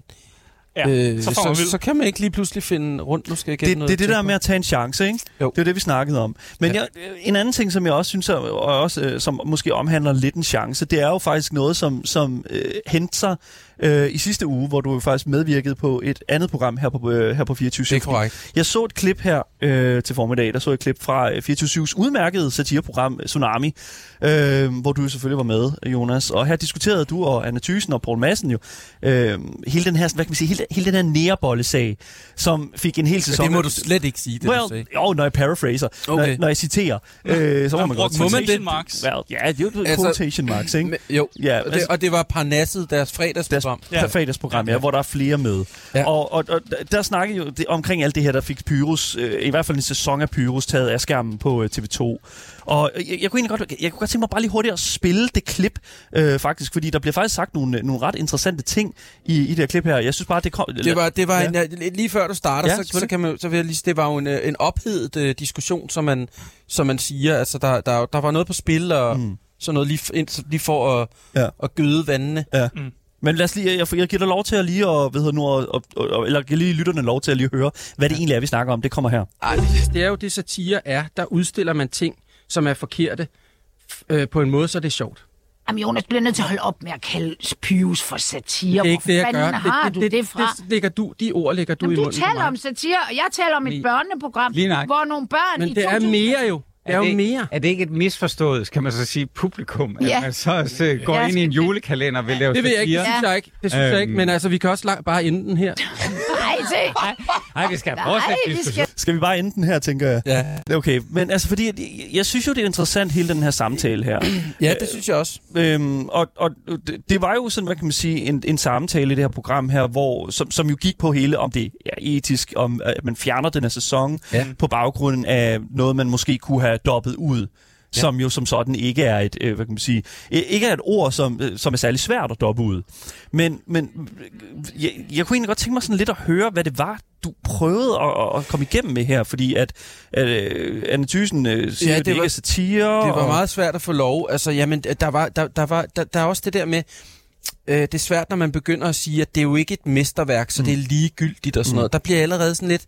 ja, øh, så så, så kan man ikke lige pludselig finde rundt. Nu skal jeg det, noget. det er det der med at tage en chance, ikke? Jo. Det er det, vi snakkede om. Men Ja. jeg, en anden ting, som jeg også synes, er, og også, øh, som måske omhandler lidt en chance, det er jo faktisk noget, som, som øh, henter sig øh, i sidste uge, hvor du faktisk medvirkede på et andet program her på, øh, her på 24 Det er korrekt. Jeg så et klip her øh, til formiddag, der så et klip fra øh, 24-7's udmærkede satireprogram øh, Tsunami, øh, hvor du selvfølgelig var med, Jonas. Og her diskuterede du og Anna Thysen og Poul Madsen jo øh, hele den her, hvad kan man sige, hele, hele den her nærbolle-sag, som fik en hel sæson. Det må du slet ikke sige, det du sagde. Well, jo, når jeg paraphraser, okay. Når, når jeg citerer, øh, så må man godt quotation marks. Well, ja, det er jo Altså- quotation marks, ikke? Men, jo, Ja, og, det, altså- og det var Parnasset, deres fredagsprogram. Ja. fredagsprogram, ja, Ja. hvor der er flere med. Ja. Ja. Og, og, og der snakker jo det, omkring alt det her, der fik Pyrus, øh, i hvert fald en sæson af Pyrus, taget af skærmen på øh, TV2. Og jeg, jeg, kunne egentlig godt, jeg kunne godt tænke mig bare lige hurtigt at spille det klip, øh, faktisk, fordi der bliver faktisk sagt nogle, øh, nogle ret interessante ting i, i det her klip her. Jeg synes bare, det kom... Det var, det var Ja. ja. en, øh, lige før du starter, Ja, ja, så, så, kan man, så vil jeg lige, det var jo en, øh, en ophedet uh, diskussion, som man, som man siger. Altså, der, der, der var noget på spil, og Mm. mm. sådan noget lige, ind, så- lige for at, Ja. ja. at gøde vandene. Men lad os lige, jeg, jeg giver dig lov til at lige, og, hvad hedder nu, og, og, og, eller giver lige lytterne lov til at lige høre, hvad det egentlig er, vi snakker om. Det kommer her. Ej, det er jo det, satire er. Der udstiller man ting, som er forkerte øh, på en måde, så er det sjovt. Jamen Jonas, du bliver nødt til at holde op med at kalde Pius for satire. Det er ikke det, jeg Hvor gør. fanden har det, du det, det, fra? Det, lægger du, de ord lægger du Jamen, i du munden på taler om satire, og jeg taler om et børneprogram, hvor nogle børn Men i det er 2000... mere jo. Er jo det, mere. Er det ikke et misforstået, skal man så sige, publikum? Ja. At man så, så går Ja, ind i en julekalender og vil lave Det vil jeg ikke, det synes jeg ikke. Det synes jeg ikke, Øhm. men altså, vi kan også lang, bare ende den her. Nej, se! Nej, vi skal Nej, fortsætte vi diskussionen. skal... Skal vi bare ende den her, tænker jeg? Ja, Okay, men altså fordi, jeg, jeg synes jo, det er interessant, hele den her samtale her. ja det synes jeg også. Øhm, og og det, det var jo sådan, hvad kan man sige, en, en samtale i det her program her, hvor, som, som jo gik på hele, om det er etisk, om at man fjerner den her sæson Ja. på baggrunden af noget, man måske kunne have dobbet ud. Ja. Som jo som sådan ikke er et, øh, hvad kan man sige, ikke er et ord, som, øh, som er særlig svært at doppe ud. Men, men øh, jeg, jeg kunne egentlig godt tænke mig sådan lidt at høre, hvad det var, du prøvede at, at komme igennem med her, fordi at, at øh, Anne Thysen øh, siger, Ja, det, det det ikke var- er satire. Det var og, meget svært at få lov. Altså, jamen, der, var, der, der, var, der, der er også det der med, øh, det er svært, når man begynder at sige, at det er jo ikke et mesterværk, så mm. det er ligegyldigt og sådan Mm. noget. Der bliver allerede sådan lidt...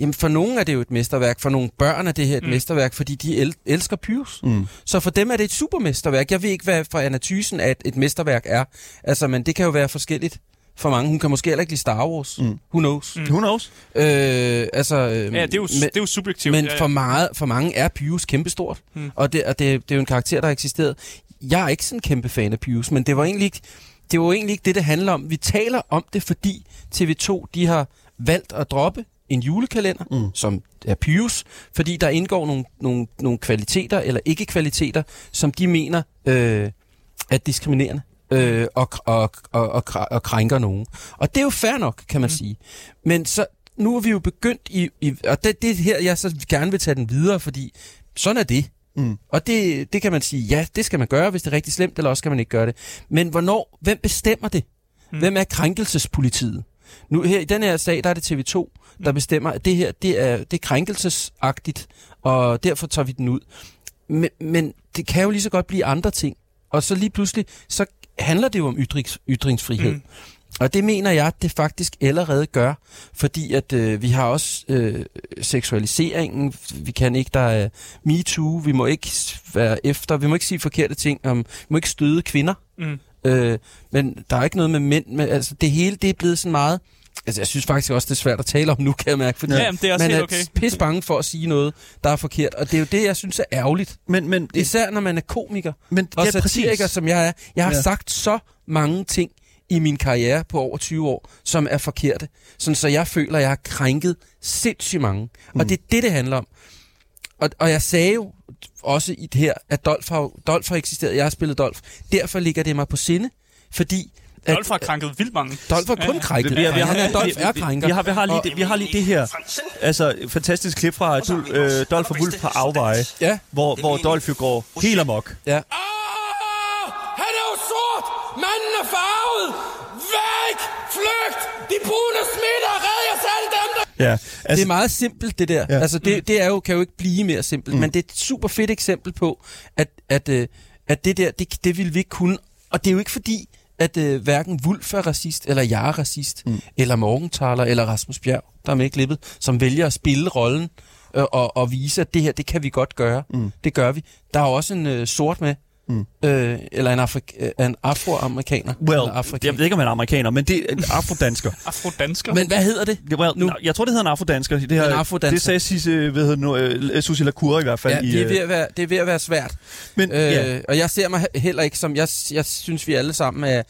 Jamen, for nogle er det jo et mesterværk, for nogle børn er det her et Mm. mm. mesterværk, fordi de el- elsker Pyrus. Mm. Så for dem er det et supermesterværk. Jeg ved ikke, hvad fra Anna Thysen at et mesterværk er. Altså, men det kan jo være forskelligt for mange. Hun kan måske heller ikke lide Star Wars. Mm. Mm. Who knows? Mm. Who knows? Øh, altså, øh, Ja, det er jo, men, det er jo subjektivt. men ja, ja. for, meget, for mange er Pius kæmpestort, hmm. og, det, og det, det er jo en karakter, der har eksisteret. Jeg er ikke sådan en kæmpe fan af Pius, men det var egentlig ikke det, var egentlig ikke det, det handler om. Vi taler om det, fordi TV2 de har valgt at droppe en julekalender, Mm. mm. som er Pius, fordi der indgår nogle, nogle, nogle kvaliteter eller ikke-kvaliteter, som de mener øh, er diskriminerende øh, og, og, og, og, kr- og krænker nogen. Og det er jo fair nok, kan man mm. sige. Men så nu er vi jo begyndt i, i og det, det er her, jeg så gerne vil tage den videre, fordi sådan er det. Mm. Og det, det kan man sige, ja, det skal man gøre, hvis det er rigtig slemt, eller også skal man ikke gøre det. Men hvornår, hvem bestemmer det? Mm. Hvem er krænkelsespolitiet? Nu her i den her sag, der er det TV2, der bestemmer, at det her, det er, det er krænkelsesagtigt, og derfor tager vi den ud. Men, men det kan jo lige så godt blive andre ting. Og så lige pludselig, så handler det jo om ytrings, ytringsfrihed. Mm. Og det mener jeg, at det faktisk allerede gør, fordi at øh, vi har også øh, seksualiseringen, vi kan ikke, der er MeToo, vi må ikke være efter, vi må ikke sige forkerte ting, om, vi må ikke støde kvinder, Mm. Øh, men der er ikke noget med mænd, men altså det hele, det er blevet sådan meget, altså jeg synes faktisk også, det er svært at tale om nu, kan jeg mærke, fordi Ja, jamen, det er også man helt er okay. pis bange for at sige noget, der er forkert, og det er jo det, jeg synes er ærgerligt. Men, men, Især når man er komiker men og ja, satiriker, præcis. som jeg er. Jeg har Ja. ja. sagt så mange ting i min karriere på over 20 år, som er forkerte. Sådan, så jeg føler, at jeg har krænket sindssygt mange. Mm. Og det er det, det handler om. Og, og jeg sagde jo også i det her, at Dolph har, Dolph har eksisteret. Jeg har spillet Dolph. Derfor ligger det mig på sinde, fordi... at- Dolph har krænket vildt mange. Dolph har kun Ja. krænket. Vi, vi, vi, Han er Dolph vi, er vi, krænker. vi, har, vi, har lige det, vi har lige det her. Altså, fantastisk klip fra Dul, øh, Dolph og Wolf på afveje, Ja, hvor, hvor Dolph jo går helt amok. ja. Ah, han er jo sort! Manden er farvet! Væk! Flygt! De brune smitter! Ja, Altså, altså, det er meget simpelt, det der. Ja. Altså, det, det er jo, kan jo ikke blive mere simpelt, mm. men det er et super fedt eksempel på, at, at, øh, at det der, det, det vil vi ikke kunne. Og det er jo ikke fordi, at øh, hverken Wulf er racist, eller jeg er racist, mm. eller Morgenthaler, eller Rasmus Bjerg, der er med i klippet, som vælger at spille rollen øh, og, og vise, at det her, det kan vi godt gøre. Mm. Det gør vi. Der er også en øh, sort med, mm. øh, eller en, afri- øh, en afroamerikaner. well, afrikaner. jeg ved ikke, om han er amerikaner, men det er en afrodansker. Afrodansker. Men hvad hedder det? Well, Nu-. Jeg tror, det hedder en afrodansker. Det, her, En afrodansker. det sagde Sisse, hvad hedder nu, øh, Susie Lacour i hvert fald. Ja, i, det er, øh, ved at være, det er ved at være svært. men, Øh, ja. Og jeg ser mig he- heller ikke som... Jeg, jeg synes, vi alle sammen er,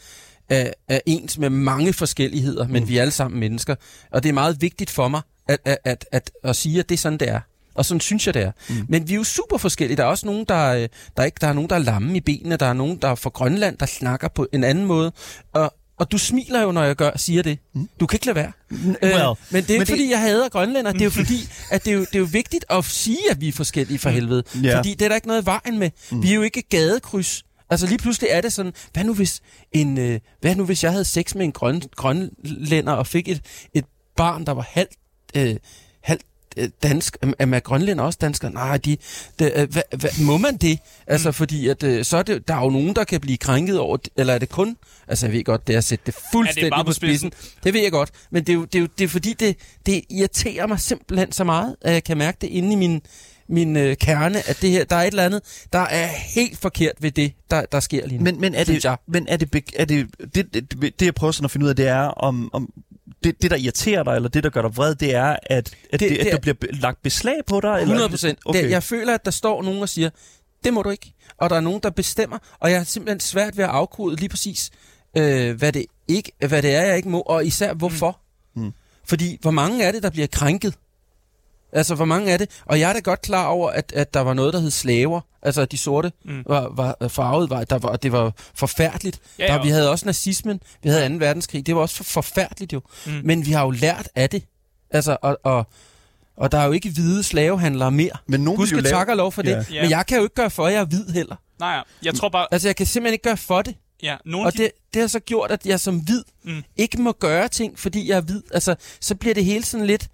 er, er ens med mange forskelligheder, men mm. vi er alle sammen mennesker. Og det er meget vigtigt for mig at, at, at, at, at sige, at det er sådan, det er. Og sådan synes jeg, det er. Mm. Men vi er jo super forskellige. Der er også nogen, der, øh, der, er ikke, der er nogen, der er lamme i benene. Der er nogen, der er fra Grønland, der snakker på en anden måde. Og, og du smiler jo, når jeg gør, siger det. Du kan ikke lade være. well, øh, men det er men ikke, det- fordi jeg hader grønlænder. Det er jo fordi, at det er jo, det er jo vigtigt at sige, at vi er forskellige for helvede. Ja. Fordi det er der ikke noget i vejen med. Mm. Vi er jo ikke gadekryds. Altså lige pludselig er det sådan, hvad nu hvis, en, øh, hvad nu hvis jeg havde sex med en grøn, grønlænder og fik et, et barn, der var halvt, halvt øh, dansk, er er grønlænder også danskere? Nej, de, de, øh, hvad, hvad, må man det? Altså, mm. fordi at, øh, så er det, der er jo nogen, der kan blive krænket over, det, eller er det kun, altså jeg ved godt, det er at sætte det fuldstændig meget på spidsen. Det ved jeg godt, men det er jo, det er jo det er fordi, det, det irriterer mig simpelthen så meget, at jeg kan mærke det inde i min, min øh, kerne, at det her, der er et eller andet, der er helt forkert ved det, der, der sker lige nu. Men, men er det, men er det, er det, det, det, det, jeg prøver sådan at finde ud af, det er, om, om det, det, der irriterer dig, eller det, der gør dig vred, det er, at, at, det, Det- det, at det der er- bliver lagt beslag på dig? Eller? 100 procent. Okay. Okay. Jeg føler, at der står nogen og siger, det må du ikke. Og der er nogen, der bestemmer, og jeg har simpelthen svært ved at afkode lige præcis, øh, hvad, det ikke, hvad det er, jeg ikke må, og især hvorfor. Mm. Mm. Fordi hvor mange er det, der bliver krænket? Altså, hvor mange er det? Og jeg er da godt klar over, at, at der var noget, der hed slaver. Altså, at de sorte Mm. var, var farvet, var, der var, det var forfærdeligt. Ja, der, vi havde også nazismen, vi havde 2. verdenskrig, det var også for, forfærdeligt jo. Mm. Men vi har jo lært af det. Altså, og, og, og der er jo ikke hvide slavehandlere mere. Men nogen Gud skal lave- takke og lov for det. Ja. Ja. Men jeg kan jo ikke gøre for, at jeg er hvid heller. Nej, ja. jeg tror bare... Altså, jeg kan simpelthen ikke gøre for det. Ja, nogle Og de... det, det har så gjort, at jeg som hvid mm. ikke må gøre ting, fordi jeg er hvid. Altså, så bliver det hele sådan lidt,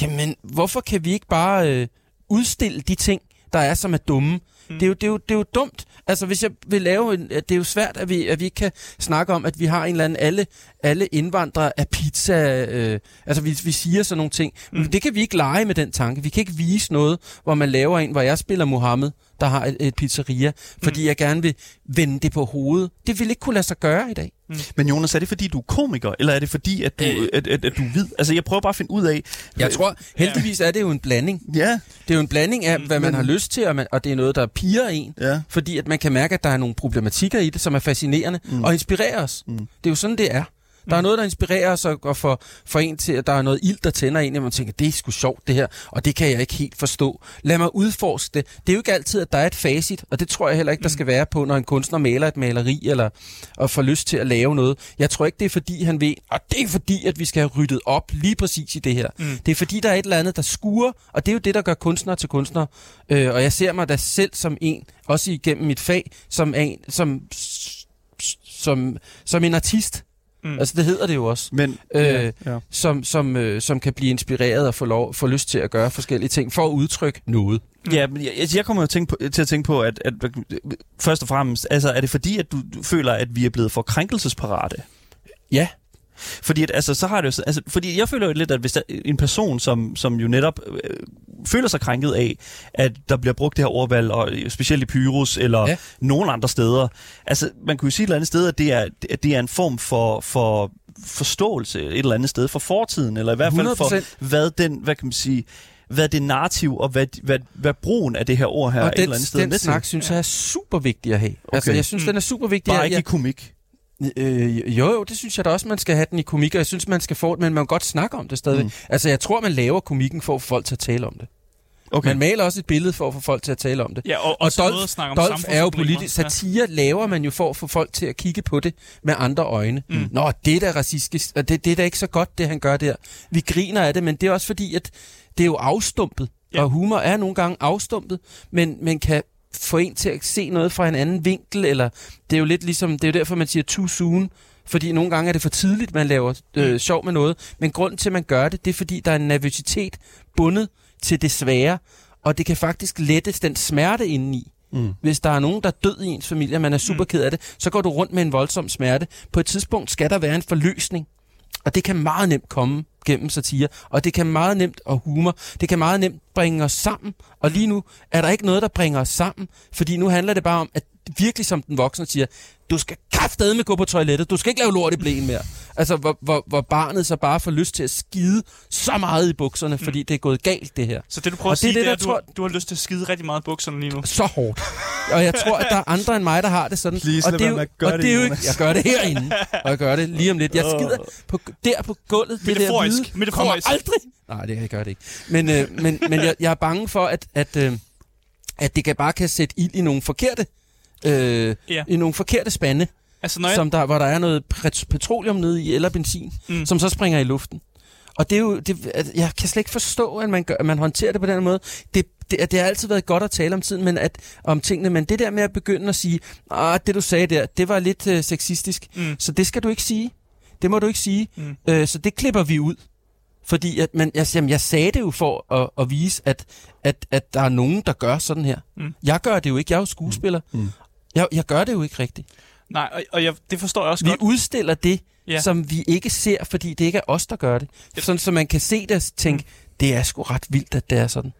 jamen, hvorfor kan vi ikke bare øh, udstille de ting, der er, som er dumme? Mm. Det, er jo, det, er jo, det er jo dumt. Altså, hvis jeg vil lave en... Det er jo svært, at vi, at vi ikke kan snakke om, at vi har en eller anden... Alle, alle indvandrere er pizza... Øh, altså, vi, vi siger sådan nogle ting. Mm. Men det kan vi ikke lege med den tanke. Vi kan ikke vise noget, hvor man laver en, hvor jeg spiller Mohammed, der har et, et pizzeria, fordi mm. jeg gerne vil vende det på hovedet. Det vil ikke kunne lade sig gøre i dag. Men Jonas, er det fordi, du er komiker, eller er det fordi, at du, Øh. at, at, at du hvid? Altså, jeg prøver bare at finde ud af... Jeg tror, heldigvis er det jo en blanding. Ja, Det er jo en blanding af, hvad man Men- har lyst til, og, man, og det er noget, der piger en. ja. Fordi at man kan mærke, at der er nogle problematikker i det, som er fascinerende mm. og inspirerer os. Mm. Det er jo sådan, det er. Der er noget, der inspirerer os og og får, får en til, at der er noget ild, der tænder en, og man tænker, det er sgu sjovt det her, og det kan jeg ikke helt forstå. Lad mig udforske det. Det er jo ikke altid, at der er et facit, og det tror jeg heller ikke, der skal være på, når en kunstner maler et maleri, eller og får lyst til at lave noget. Jeg tror ikke, det er fordi, han ved, og det er fordi, at vi skal have ryddet op lige præcis i det her. Mm. Det er fordi, der er et eller andet, der skuer, og det er jo det, der gør kunstnere til kunstnere. Øh, og jeg ser mig da selv som en, også igennem mit fag, som en, som, som, som en artist. Mm. Altså, det hedder det jo også. Men, Øh, ja, ja. Som, som, øh, som kan blive inspireret og få, lov, få lyst til at gøre forskellige ting for at udtrykke noget. Ja, men jeg, jeg kommer jo tænke på, til at tænke på, at, at først og fremmest, altså er det fordi, at du, du føler, at vi er blevet for krænkelsesparate? Ja. Fordi, at, altså, så har det jo, så- altså, fordi jeg føler jo lidt, at hvis der, en person, som, som jo netop øh, føler sig krænket af, at der bliver brugt det her ordvalg, og specielt i Pyrus, eller Ja. nogen andre steder. Altså, man kunne jo sige et eller andet sted, at det er, at det er en form for, for forståelse et eller andet sted for fortiden, eller i hvert fald for, 100%. hvad den, hvad kan man sige, hvad det narrativ, og hvad, hvad, hvad brugen af det her ord her og et den, eller andet sted den med snak til. synes jeg er super vigtig at have. Okay. Altså, Okay. jeg synes, Mm. den er super vigtig. Bare Jeg- ikke i komik. Øh, jo, jo, det synes jeg da også, man skal have den i komik, og jeg synes, man skal få det, men man må godt snakke om det stadig. Mm. Altså, jeg tror, man laver komikken for at få folk til at tale om det. Okay. Man maler også et billede for at få folk til at tale om det. Ja, og, og, Og snakke om Dolph er jo politisk. Satire laver man jo for at få folk til at kigge på det med andre øjne. Mm. Nå, det er da racistisk, og det, det er da ikke så godt, det han gør der. Vi griner af det, men det er også fordi, at det er jo afstumpet. Ja. Og humor er nogle gange afstumpet, men man kan få en til at se noget fra en anden vinkel, eller det er jo lidt ligesom, det er jo derfor, man siger too soon, fordi nogle gange er det for tidligt, man laver øh, sjov med noget, men grunden til, at man gør det, det er fordi, der er en nervøsitet bundet til det svære, og det kan faktisk lettes den smerte indeni. Mm. Hvis der er nogen, der er død i ens familie, og man er super ked af det, så går du rundt med en voldsom smerte. På et tidspunkt skal der være en forløsning. Og det kan meget nemt komme gennem satire. Og det kan meget nemt, og humor, det kan meget nemt bringe os sammen. Og lige nu er der ikke noget, der bringer os sammen. Fordi nu handler det bare om, at virkelig som den voksne siger, du skal kraftedeme gå på toilettet, du skal ikke lave lort i blæen mere. Altså, hvor, hvor, hvor barnet så bare får lyst til at skide så meget i bukserne, fordi det er gået galt, det her. Så det, du prøver Og at sige, det det, det, er, der at du, du har lyst til at skide rigtig meget i bukserne lige nu. så hårdt. Og jeg tror, at der er andre end mig, der har det sådan. Please, og det er jo, med at gøre og det, det er jo ikke, jeg gør det herinde, og jeg gør det lige om lidt. Jeg skider på, der på gulvet. Det der hvide kommer aldrig. Nej, det gør det ikke. Men, øh, men, men jeg, jeg er bange for, at, at, øh, at det kan bare kan sætte ild i nogle forkerte, øh, Ja. i nogle forkerte spande, Altså, når jeg, som der, hvor der er noget pet- petroleum nede i, eller benzin, Mm. mm. som så springer i luften. Og det er jo, det, jeg kan slet ikke forstå, at man, gør, at man håndterer det på den måde. Det, det, det har altid været godt at tale om tiden, men at, om tingene, men det der med at begynde at sige, ah, det du sagde der, det var lidt øh, sexistisk, Mm. så det skal du ikke sige. Det må du ikke sige. Mm. Øh, så det klipper vi ud. Fordi at, man, jeg, jamen, jeg sagde det jo for at, at vise, at, at, at der er nogen, der gør sådan her. Mm. Jeg gør det jo ikke. Jeg er jo skuespiller. Mm. Jeg, jeg gør det jo ikke rigtigt. nej, og, og jeg, det forstår jeg også Vi godt. udstiller det, Ja. som vi ikke ser, fordi det ikke er os, der gør det. Sådan, så man kan se det og tænke, mm. det er sgu ret vildt, at det er sådan.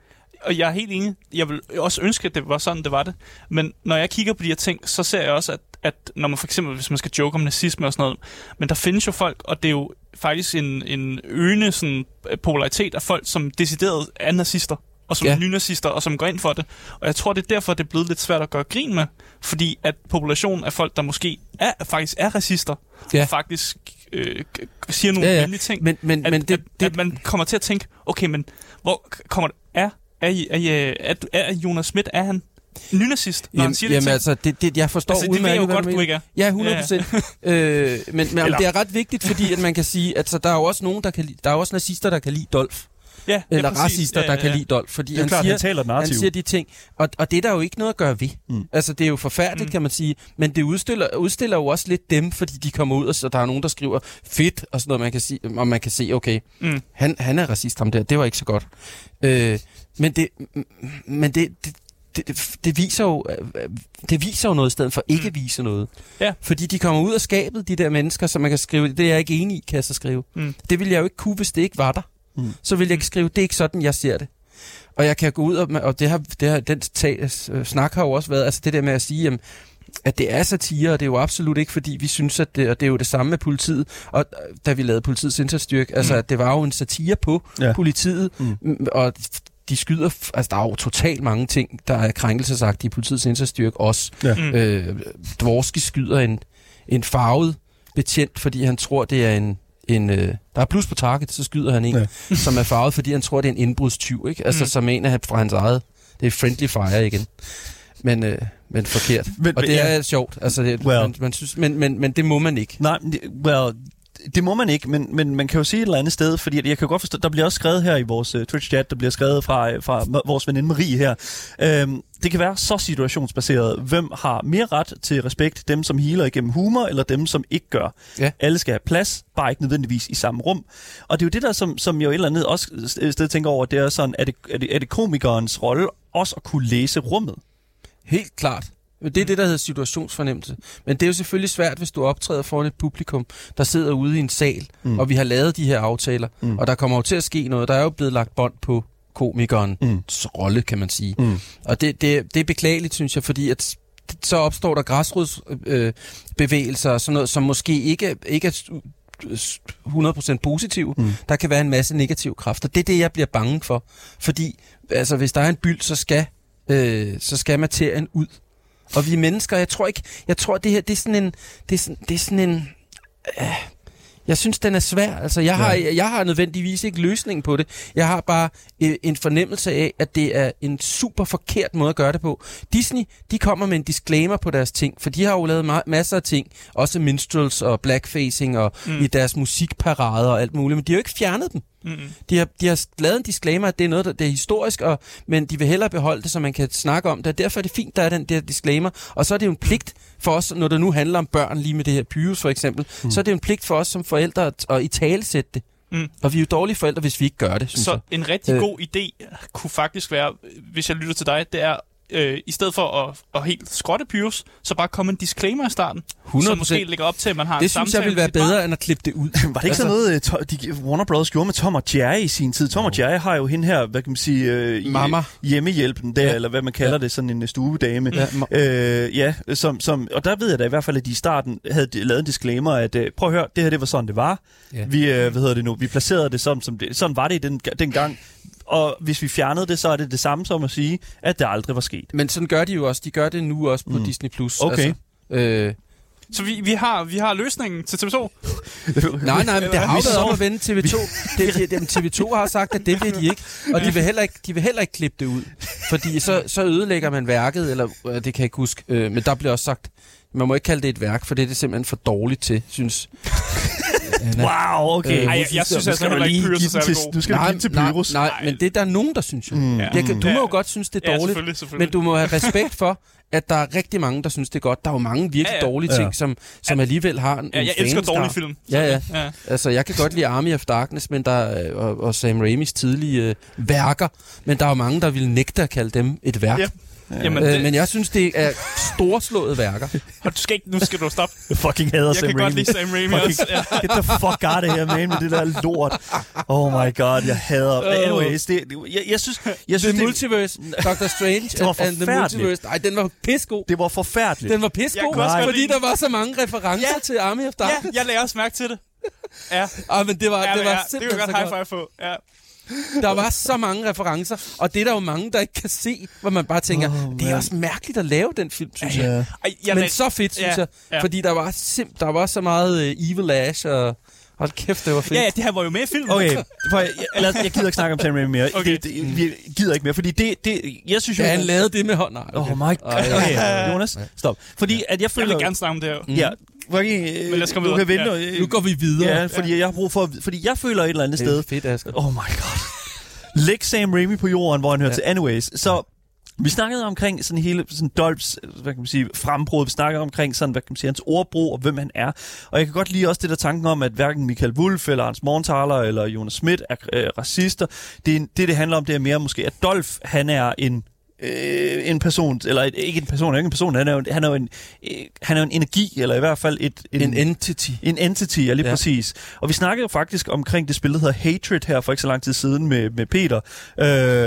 Og jeg er helt enig. Jeg vil også ønske, at det var sådan, det var det. Men når jeg kigger på de her ting, så ser jeg også, at, at når man for eksempel, hvis man skal joke om nazisme og sådan noget, men der findes jo folk, og det er jo faktisk en, en øgende sådan, popularitet af folk, som decideret er nazister, og som ja. Ja. er nynazister, og som går ind for det. Og jeg tror, det er derfor, det er blevet lidt svært at gøre grin med, fordi at populationen af folk, der måske er, faktisk er racister, Ja. og faktisk øh, siger nogle Ja, ja, ja. ja. ting, Men, men, at, men det, at, det, at man kommer til at tænke, okay, men hvor kommer det? Er, er, I- er, I- er, er, er Jonas Schmidt, er han nynazist, når han jamen, siger det jamen ting? altså, det, det, jeg forstår Altså, det ved jeg udmærket, jo godt, du ikke er. Ja, 100 procent. øh, men men Eller- det er ret vigtigt, fordi at man kan sige, at så der er jo også nogen, der kan lide, der er også nazister, der kan lide Dolph. Ja, Eller præcis. racister, der kan lide Dolph. Fordi han klart, siger, han taler han siger de ting. Og, og det er der jo ikke noget at gøre ved. Mm. Mm. Altså, det er jo forfærdeligt, Mm. mm. kan man sige. Men det udstiller, udstiller jo også lidt dem, fordi de kommer ud, og så der er nogen, der skriver fedt, og sådan noget, man kan sige, og man kan se, okay, Mm. han, han er racist, ham der. Det var ikke så godt. Øh, men det, men det, det, det, det, viser jo, øh, det viser jo noget i stedet for ikke at vise noget. Ja. Fordi de kommer ud af skabet, de der mennesker, som man kan skrive, det er jeg ikke enig i, kan jeg så skrive. Mm. Det ville jeg jo ikke kunne, hvis det ikke var der. Mm. Så ville jeg ikke skrive, det er ikke sådan, jeg ser det. Og jeg kan gå ud, og, og det har, det har, den tag, øh, snak har jo også været, altså det der med at sige, jamen, at det er satire, og det er jo absolut ikke, fordi vi synes, at det, og det er jo det samme med politiet, og øh, da vi lavede politiets indsatsstyrke, altså Mm. at det var jo en satire på Ja. politiet, Mm. mm. og de skyder, altså der er jo totalt mange ting, der er krænkelsesagtige i politiets indsatsstyrke også. Ja. Mm. Øh, Dvorski skyder en, en farvet betjent, fordi han tror, det er en... en øh, der er plus på target, så skyder han en, ja. som er farvet, fordi han tror, det er en indbrudstyv, ikke? Altså, Mm. som en af fra hans eget... Det er friendly fire igen. Men, øh, men forkert. Men- og men- det ja. er sjovt. Altså, det, Well. man, man synes, men, men, men det må man ikke. Nej, well, det må man ikke, men, men man kan jo sige et eller andet sted, fordi jeg kan godt forstå, der bliver også skrevet her i vores uh, Twitch-chat, der bliver skrevet fra, øh, fra vores veninde Marie her. Øhm, det kan være så situationsbaseret. Hvem har mere ret til respekt? Dem, som healer igennem humor, eller dem, som ikke gør? Ja. Alle skal have plads, bare ikke nødvendigvis i samme rum. Og det er jo det der, som, som jeg jo et eller andet også sted tænker over, det er sådan, er det, er det, er det komikernes rolle også at kunne læse rummet? Helt klart. Det er det, der hedder situationsfornemmelse. Men det er jo selvfølgelig svært, hvis du optræder foran et publikum, der sidder ude i en sal, Mm. og vi har lavet de her aftaler, Mm. og der kommer jo til at ske noget. Der er jo blevet lagt bånd på komikerens Mm. rolle, kan man sige. Mm. Og det, det, det er beklageligt, synes jeg, fordi at så opstår der græsrodsbevægelser øh, og sådan noget, som måske ikke, ikke er s- 100% positive. Mm. Der kan være en masse negative kræfter. Det er det, jeg bliver bange for. Fordi altså, hvis der er en byld, så skal, øh, så skal materien ud. Og vi er mennesker, jeg tror ikke, jeg tror det her, det er sådan en, det er sådan, det er sådan en, øh, jeg synes, den er svær. Altså, jeg har, jeg har nødvendigvis ikke løsningen på det. Jeg har bare øh, en fornemmelse af, at det er en super forkert måde at gøre det på. Disney, de kommer med en disclaimer på deres ting, for de har jo lavet ma- masser af ting, også minstrels og blackfacing og mm. i deres musikparader og alt muligt, men de har jo ikke fjernet dem. Mm. De har, de har lavet en disclaimer, at det er noget, der det er historisk, og, men de vil hellere beholde det, så man kan snakke om det. Og derfor er det fint, der er den der disclaimer. Og så er det jo en pligt for os, når det nu handler om børn, lige med det her Pyrus for eksempel, mm. så er det jo en pligt for os som forældre at, at i tale sætte det. Mm. Og vi er jo dårlige forældre, hvis vi ikke gør det, synes Så jeg. en rigtig Øh. god idé kunne faktisk være, hvis jeg lytter til dig, det er, øh, i stedet for at, at helt skrotte Pyrus, så bare komme en disclaimer i starten, 100%. som måske lægger op til, at man har en Det synes jeg samtale vil være barn. bedre, end at klippe det ud. Var det ikke altså, sådan noget, øh, de, Warner Brothers gjorde med Tom og Jerry i sin tid? Tom og Jerry har jo hende her, hvad kan man sige, øh, i- Mama. hjemmehjælpen der, ja. Eller hvad man kalder ja. det, sådan en øh, stuedame. Ja, Øh, ja, som, som, og der ved jeg da i hvert fald, at de i starten havde de lavet en disclaimer, at øh, prøv at høre, det her det var sådan, det var. Ja. Vi, øh, hvad hedder det nu, vi placerede det sådan, som det, sådan var det i den, den gang. Og hvis vi fjernede det, så er det det samme som at sige, at det aldrig var sket. Men sådan gør de jo også. De gør det nu også på Mm. Disney+. Plus. Okay. Altså, øh, Så vi, vi, har, vi har løsningen til TV2. Nej, nej, men det har jo Vi været op at vende TV2. Det, det, det, TV2 har sagt, at det vil de ikke. Og de vil heller ikke, de vil heller ikke klippe det ud. Fordi så, så ødelægger man værket, eller øh, det kan jeg ikke huske. Øh, men der bliver også sagt, man må ikke kalde det et værk, for det er det simpelthen for dårligt til, synes. Anna. Wow, okay. Øh, Ej, jeg, jeg synes Nu altså skal du heller ikke, er til, god. nu skal du give til Pyrus. nej, nej, men det er der nogen, der synes jo. Mm. Jeg kan, du Ja. må jo godt synes, det er Ja, dårligt. selvfølgelig, selvfølgelig. Men du må have respekt for, at der er rigtig mange, der synes, det er godt. Der er jo mange virkelig Ja, ja. dårlige Ja. ting, som, som alligevel har en Ja, jeg elsker dårlige film. Ja, ja. ja. Altså, jeg kan godt lide Army of Darkness men der, er- og, og Sam Raimis tidlige øh, værker, men der er jo mange, der vil nægte at kalde dem et værk. Ja. Jamen, Øh, det, men jeg synes, det er storslåede værker. og du skal ikke, nu skal du stoppe. Jeg fucking hader Jeg Sam kan godt Raimi. lide Sam Raimi Fucking- også. Ja. Get the fuck out of here, man, med det der lort. Oh my god, jeg hader... Øh. Anyways, det, det, jeg, jeg synes, jeg synes The det, Multiverse, Doctor Strange Det var and, the. Multiverse. Nej, den var pissegod. det var forfærdeligt. Den var Jeg pissegod, fordi der var så mange referencer Ja. til Army of ja, Darkness. jeg lagde også mærke til det. Ja, Ah, men det var, ja, det var ja, det kan simpelthen godt så high godt. five på. Ja. Der var så mange referencer, og det er der jo mange, der ikke kan se, hvor man bare tænker, oh, det er også mærkeligt at lave den film, synes jeg. Ja. Jeg Men lag- så fedt, synes Ja, jeg. ja. Fordi der var, sim- der var så meget uh, Evil Ash, og hold kæft, det var fedt. Ja, ja, det her var jo med i filmen. Okay, for jeg, jeg, jeg, jeg gider ikke snakke om Sam Raimi mere. Okay. Det, det, vi gider ikke mere, fordi det, det jeg synes jo... Ja, han lavede det med hånd. Nej, Oh okay. my god. Ja. Okay, Jonas, stop. Fordi at jeg Jeg føler... vil gerne snakke om det her. Ja, fordi, Men lad os komme du kan vente. Ja. Nu går vi videre. Ja, fordi jeg har brug for... Fordi jeg føler et eller andet Det sted... er fedt, Asger. Oh my god. Læg Sam Raimi på jorden, hvor han hører Ja. til. Anyways, så... Vi snakkede omkring sådan hele sådan Dolphs, hvad kan man sige, frembrud. Vi snakkede omkring sådan, hvad kan man sige, hans ordbrug og hvem han er. Og jeg kan godt lide også det der tanken om, at hverken Michael Wolf eller Hans Morgenthaler eller Jonas Schmidt er øh, racister. Det, det, det handler om, det er mere måske, at Dolph, han er en øh, en person, eller et, ikke en person, er ikke en person, han er jo, han er jo en, øh, han er jo en energi, eller i hvert fald et, En entity. en entity, ja lige ja. Præcis. Og vi snakkede jo faktisk omkring det spil, der hedder Hatred her for ikke så lang tid siden med, med Peter,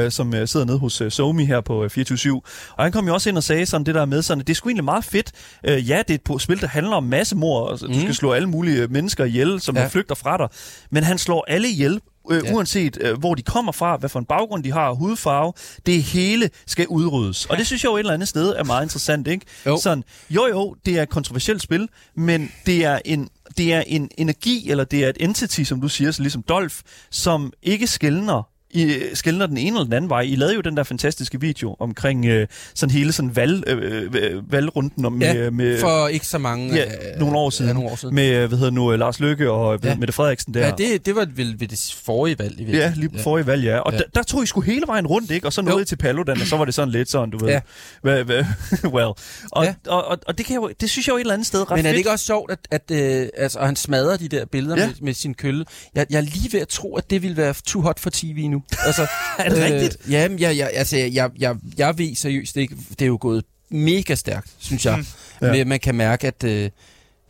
øh, som øh, sidder nede hos øh, Somi her på øh, 24 Og han kom jo også ind og sagde sådan det der med, sådan, at det er sgu egentlig meget fedt. Øh, ja, det er et spil, der handler om massemord, altså, mm. du skal slå alle mulige mennesker ihjel, som. Ja. flygter fra dig. Men han slår alle ihjel øh, Ja. uanset øh, hvor de kommer fra, hvad for en baggrund de har, hudfarve, det hele skal udryddes. Og det synes jeg jo et eller andet sted er meget interessant, ikke? Jo. Sådan, jo jo, det er et kontroversielt spil, men det er en det er en energi, eller det er et entity, som du siger, så ligesom Dolph, som ikke skældner i skældner den ene eller den anden vej. I lavede jo den der fantastiske video omkring øh, sådan hele sådan valg, øh, øh, valgrunden om, med, Ja, med, for ikke så mange... ja, øh, nogle år siden. Ja, nogle år siden. med, øh, hvad hedder nu, øh, Lars Løkke og Ja. ja. Mette Frederiksen der. Ja, det, det var vel ved det forrige valg. I Ja, virkeligheden. lige på forrige valg, ja. Og Ja. ja. Der, der tog I sgu hele vejen rundt, ikke? Og så nåede. I til Paludan, og så var det sådan lidt sådan, du ved. Ja. Hvad, hvad, well. Og, Ja. ja. og, og, og det, kan jeg, jo- det synes jeg jo et eller andet sted ret Men er det fedt. ikke også sjovt, at, at øh, altså, han smadrer de der billeder ja. Ja. med, med sin kølle? Jeg, jeg er lige ved at tro, at det ville være too hot for tv nu. Altså, Er det rigtigt? Øh, jamen, jeg, jeg, altså, jeg, jeg, jeg ved seriøst ikke, det er jo gået mega stærkt, synes jeg. Mm. Ja. Ja. Man kan mærke, at øh,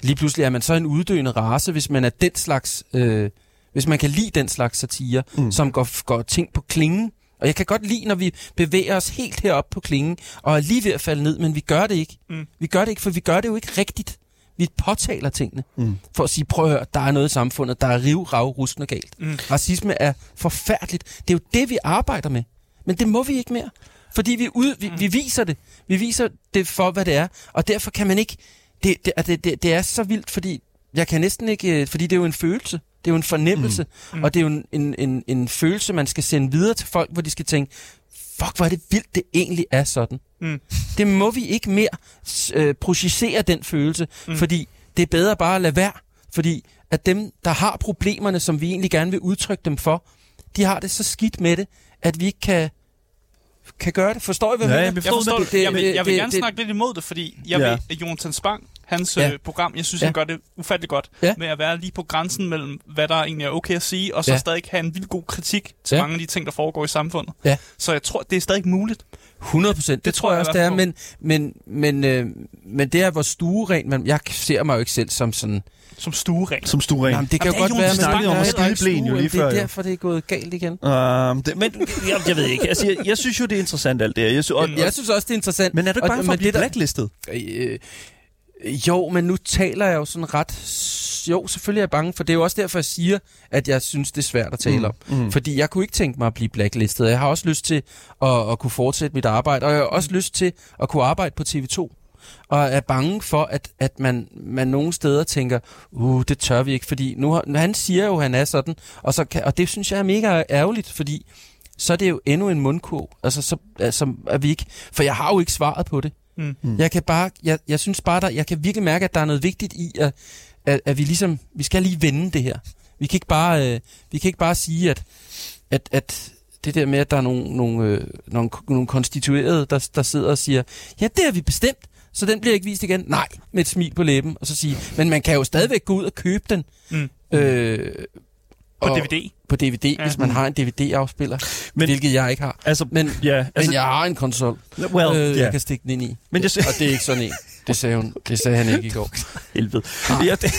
lige pludselig er man så en uddøende race, hvis man er den slags... Øh, hvis man kan lide den slags satire, mm. som går, går ting på klingen. Og jeg kan godt lide, når vi bevæger os helt herop på klingen, og er lige ved at falde ned, men vi gør det ikke. Mm. Vi gør det ikke, for vi gør det jo ikke rigtigt. Vi påtaler tingene, mm. for at sige, prøv at høre, der er noget i samfundet, der er riv, rav, ruskende galt. Mm. Racisme er forfærdeligt. Det er jo det, vi arbejder med. Men det må vi ikke mere. Fordi vi, ud, vi, vi viser det. Vi viser det for, hvad det er. Og derfor kan man ikke... Det, det, det, det, det er så vildt, fordi jeg kan næsten ikke... øh, Fordi det er jo en følelse. Det er jo en fornemmelse. Mm. Og det er jo en, en, en, en følelse, man skal sende videre til folk, hvor de skal tænke, fuck, hvor er det vildt, det egentlig er sådan. Mm. Det må vi ikke mere øh, projicere den følelse, mm. fordi det er bedre bare at lade være. Fordi at dem, der har problemerne, som vi egentlig gerne vil udtrykke dem for, de har det så skidt med det, at vi ikke kan, kan gøre det. Forstår I, hvad Ja, jeg jeg mener? forstår Jeg forstår det- det. det- Jeg vil, jeg vil det- gerne det- snakke lidt imod det, fordi jeg Ja. ved, at Jonathan Spang, hans Ja. ja. program, jeg synes, Ja. han gør det ufattelig godt Ja. med at være lige på grænsen mellem, hvad der egentlig er okay at sige, og så Ja. stadig have en vild god kritik til Ja. mange af de ting, der foregår i samfundet. Ja. Så jeg tror, det er stadig muligt. 100 procent, det, det tror jeg også, det er, men, men, men, øh, men det er, hvor stueren, man, jeg ser mig jo ikke selv som sådan, Som stueren. Som stueren. Jamen, det kan Jamen, jo godt er være, snakkede om jeg at er skide ikke blæen jo lige før. Det er jo. derfor, det er gået galt igen. Um, det, men jeg, jeg ved ikke. Altså, jeg, jeg synes jo, det er interessant alt det her. Jeg synes, og, Jeg synes også, det er interessant. men er du ikke Og- bange for men at blive det blacklistet? Øh, jo, men nu taler jeg jo sådan ret... Jo, selvfølgelig er jeg bange, for det er jo også derfor, jeg siger, at jeg synes, det er svært at tale Mm, om. Mm. Fordi jeg kunne ikke tænke mig at blive blacklistet. Jeg har også lyst til at, at kunne fortsætte mit arbejde, og jeg har også lyst til at kunne arbejde på TV2. Og er bange for, at, at man, man nogle steder tænker, uh, det tør vi ikke, fordi nu han siger jo, at han er sådan, og, så kan, og det synes jeg er mega ærgerligt, fordi så er det jo endnu en mundkurv. Altså, så altså, er vi ikke, for jeg har jo ikke svaret på det. Mm. Hmm. Jeg kan bare, jeg, jeg synes bare, der, jeg kan virkelig mærke, at der er noget vigtigt i, at, at, at vi ligesom, vi skal lige vende det her. Vi kan ikke bare, øh, vi kan ikke bare sige, at, at, at det der med, at der er nogle, nogle, øh, nogle, nogle konstituerede, der, der sidder og siger, ja, det har vi bestemt, så den bliver ikke vist igen. Nej, med et smil på læben, og så sige, men man kan jo stadigvæk gå ud og købe den. Mm. Øh, På og- DVD. På DVD, ja. Hvis man har en DVD-afspiller, Men- hvilket jeg ikke har. Altså, Men, ja, men altså, jeg har en konsol, well, øh, ja. jeg kan stikke den ind i. Men jeg Og det er ikke sådan en. Det sagde, hun, det sagde han ikke i går. helvede. Ja, det,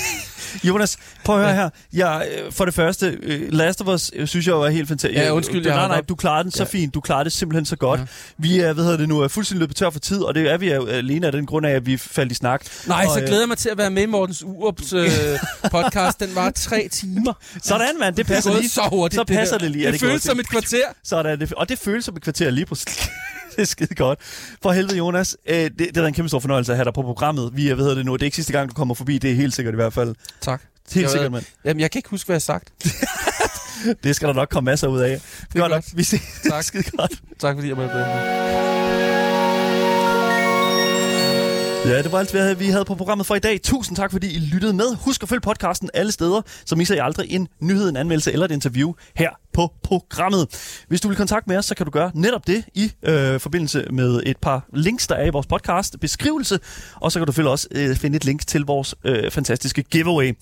Jonas, prøv at høre her. Jeg, øh, for det første, øh, Last of Us øh, synes jeg var helt fantastisk. Ja, undskyld, du, nej, nej, du klarede den så Ja. fint. Du klarede det simpelthen så godt. Ja. Vi er, hvad hedder det nu, er fuldstændig løbet tør for tid, og det er vi jo alene af den grund af, at vi faldt i snak. Nej, Og, så øh, glæder jeg mig til at være med i Mortens Urups øh, podcast. Den var tre timer. Sådan, mand. Det Det er passer gået lige. så hurtigt. så passer der. det lige. Er Det, det føles som et kvarter. Sådan, det, og det føles som et kvarter lige præcis. Det er skide godt. For helvede, Jonas. Øh, det, det er en kæmpe stor fornøjelse at have dig på programmet. Vi er, hvad hedder det nu, det er ikke sidste gang, du kommer forbi. Det er helt sikkert i hvert fald. Tak. Helt Jeg sikkert, ved- mand. Jamen, jeg kan ikke huske, hvad jeg har sagt. Det skal der nok komme masser ud af. Det er godt nok. godt. Vi ses. Tak. skide godt. Tak fordi jeg måtte være med. Ja, det var alt, hvad vi havde på programmet for i dag. Tusind tak, fordi I lyttede med. Husk at følge podcasten alle steder, så misser I aldrig en nyhed, en anmeldelse eller et interview her på programmet. Hvis du vil kontakte med os, så kan du gøre netop det i øh, forbindelse med et par links, der er i vores podcast beskrivelse. Og så kan du selvfølgelig også øh, finde et link til vores øh, fantastiske giveaway.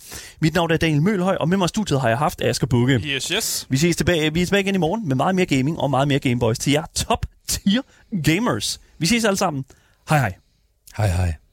Mit navn er Daniel Mølhøj, og med mig i studiet har jeg haft Asger Bukke. Yes, yes. Vi ses tilbage, vi er tilbage igen i morgen med meget mere gaming og meget mere Gameboys til jer top tier gamers. Vi ses alle sammen. Hej hej. Hej, hej.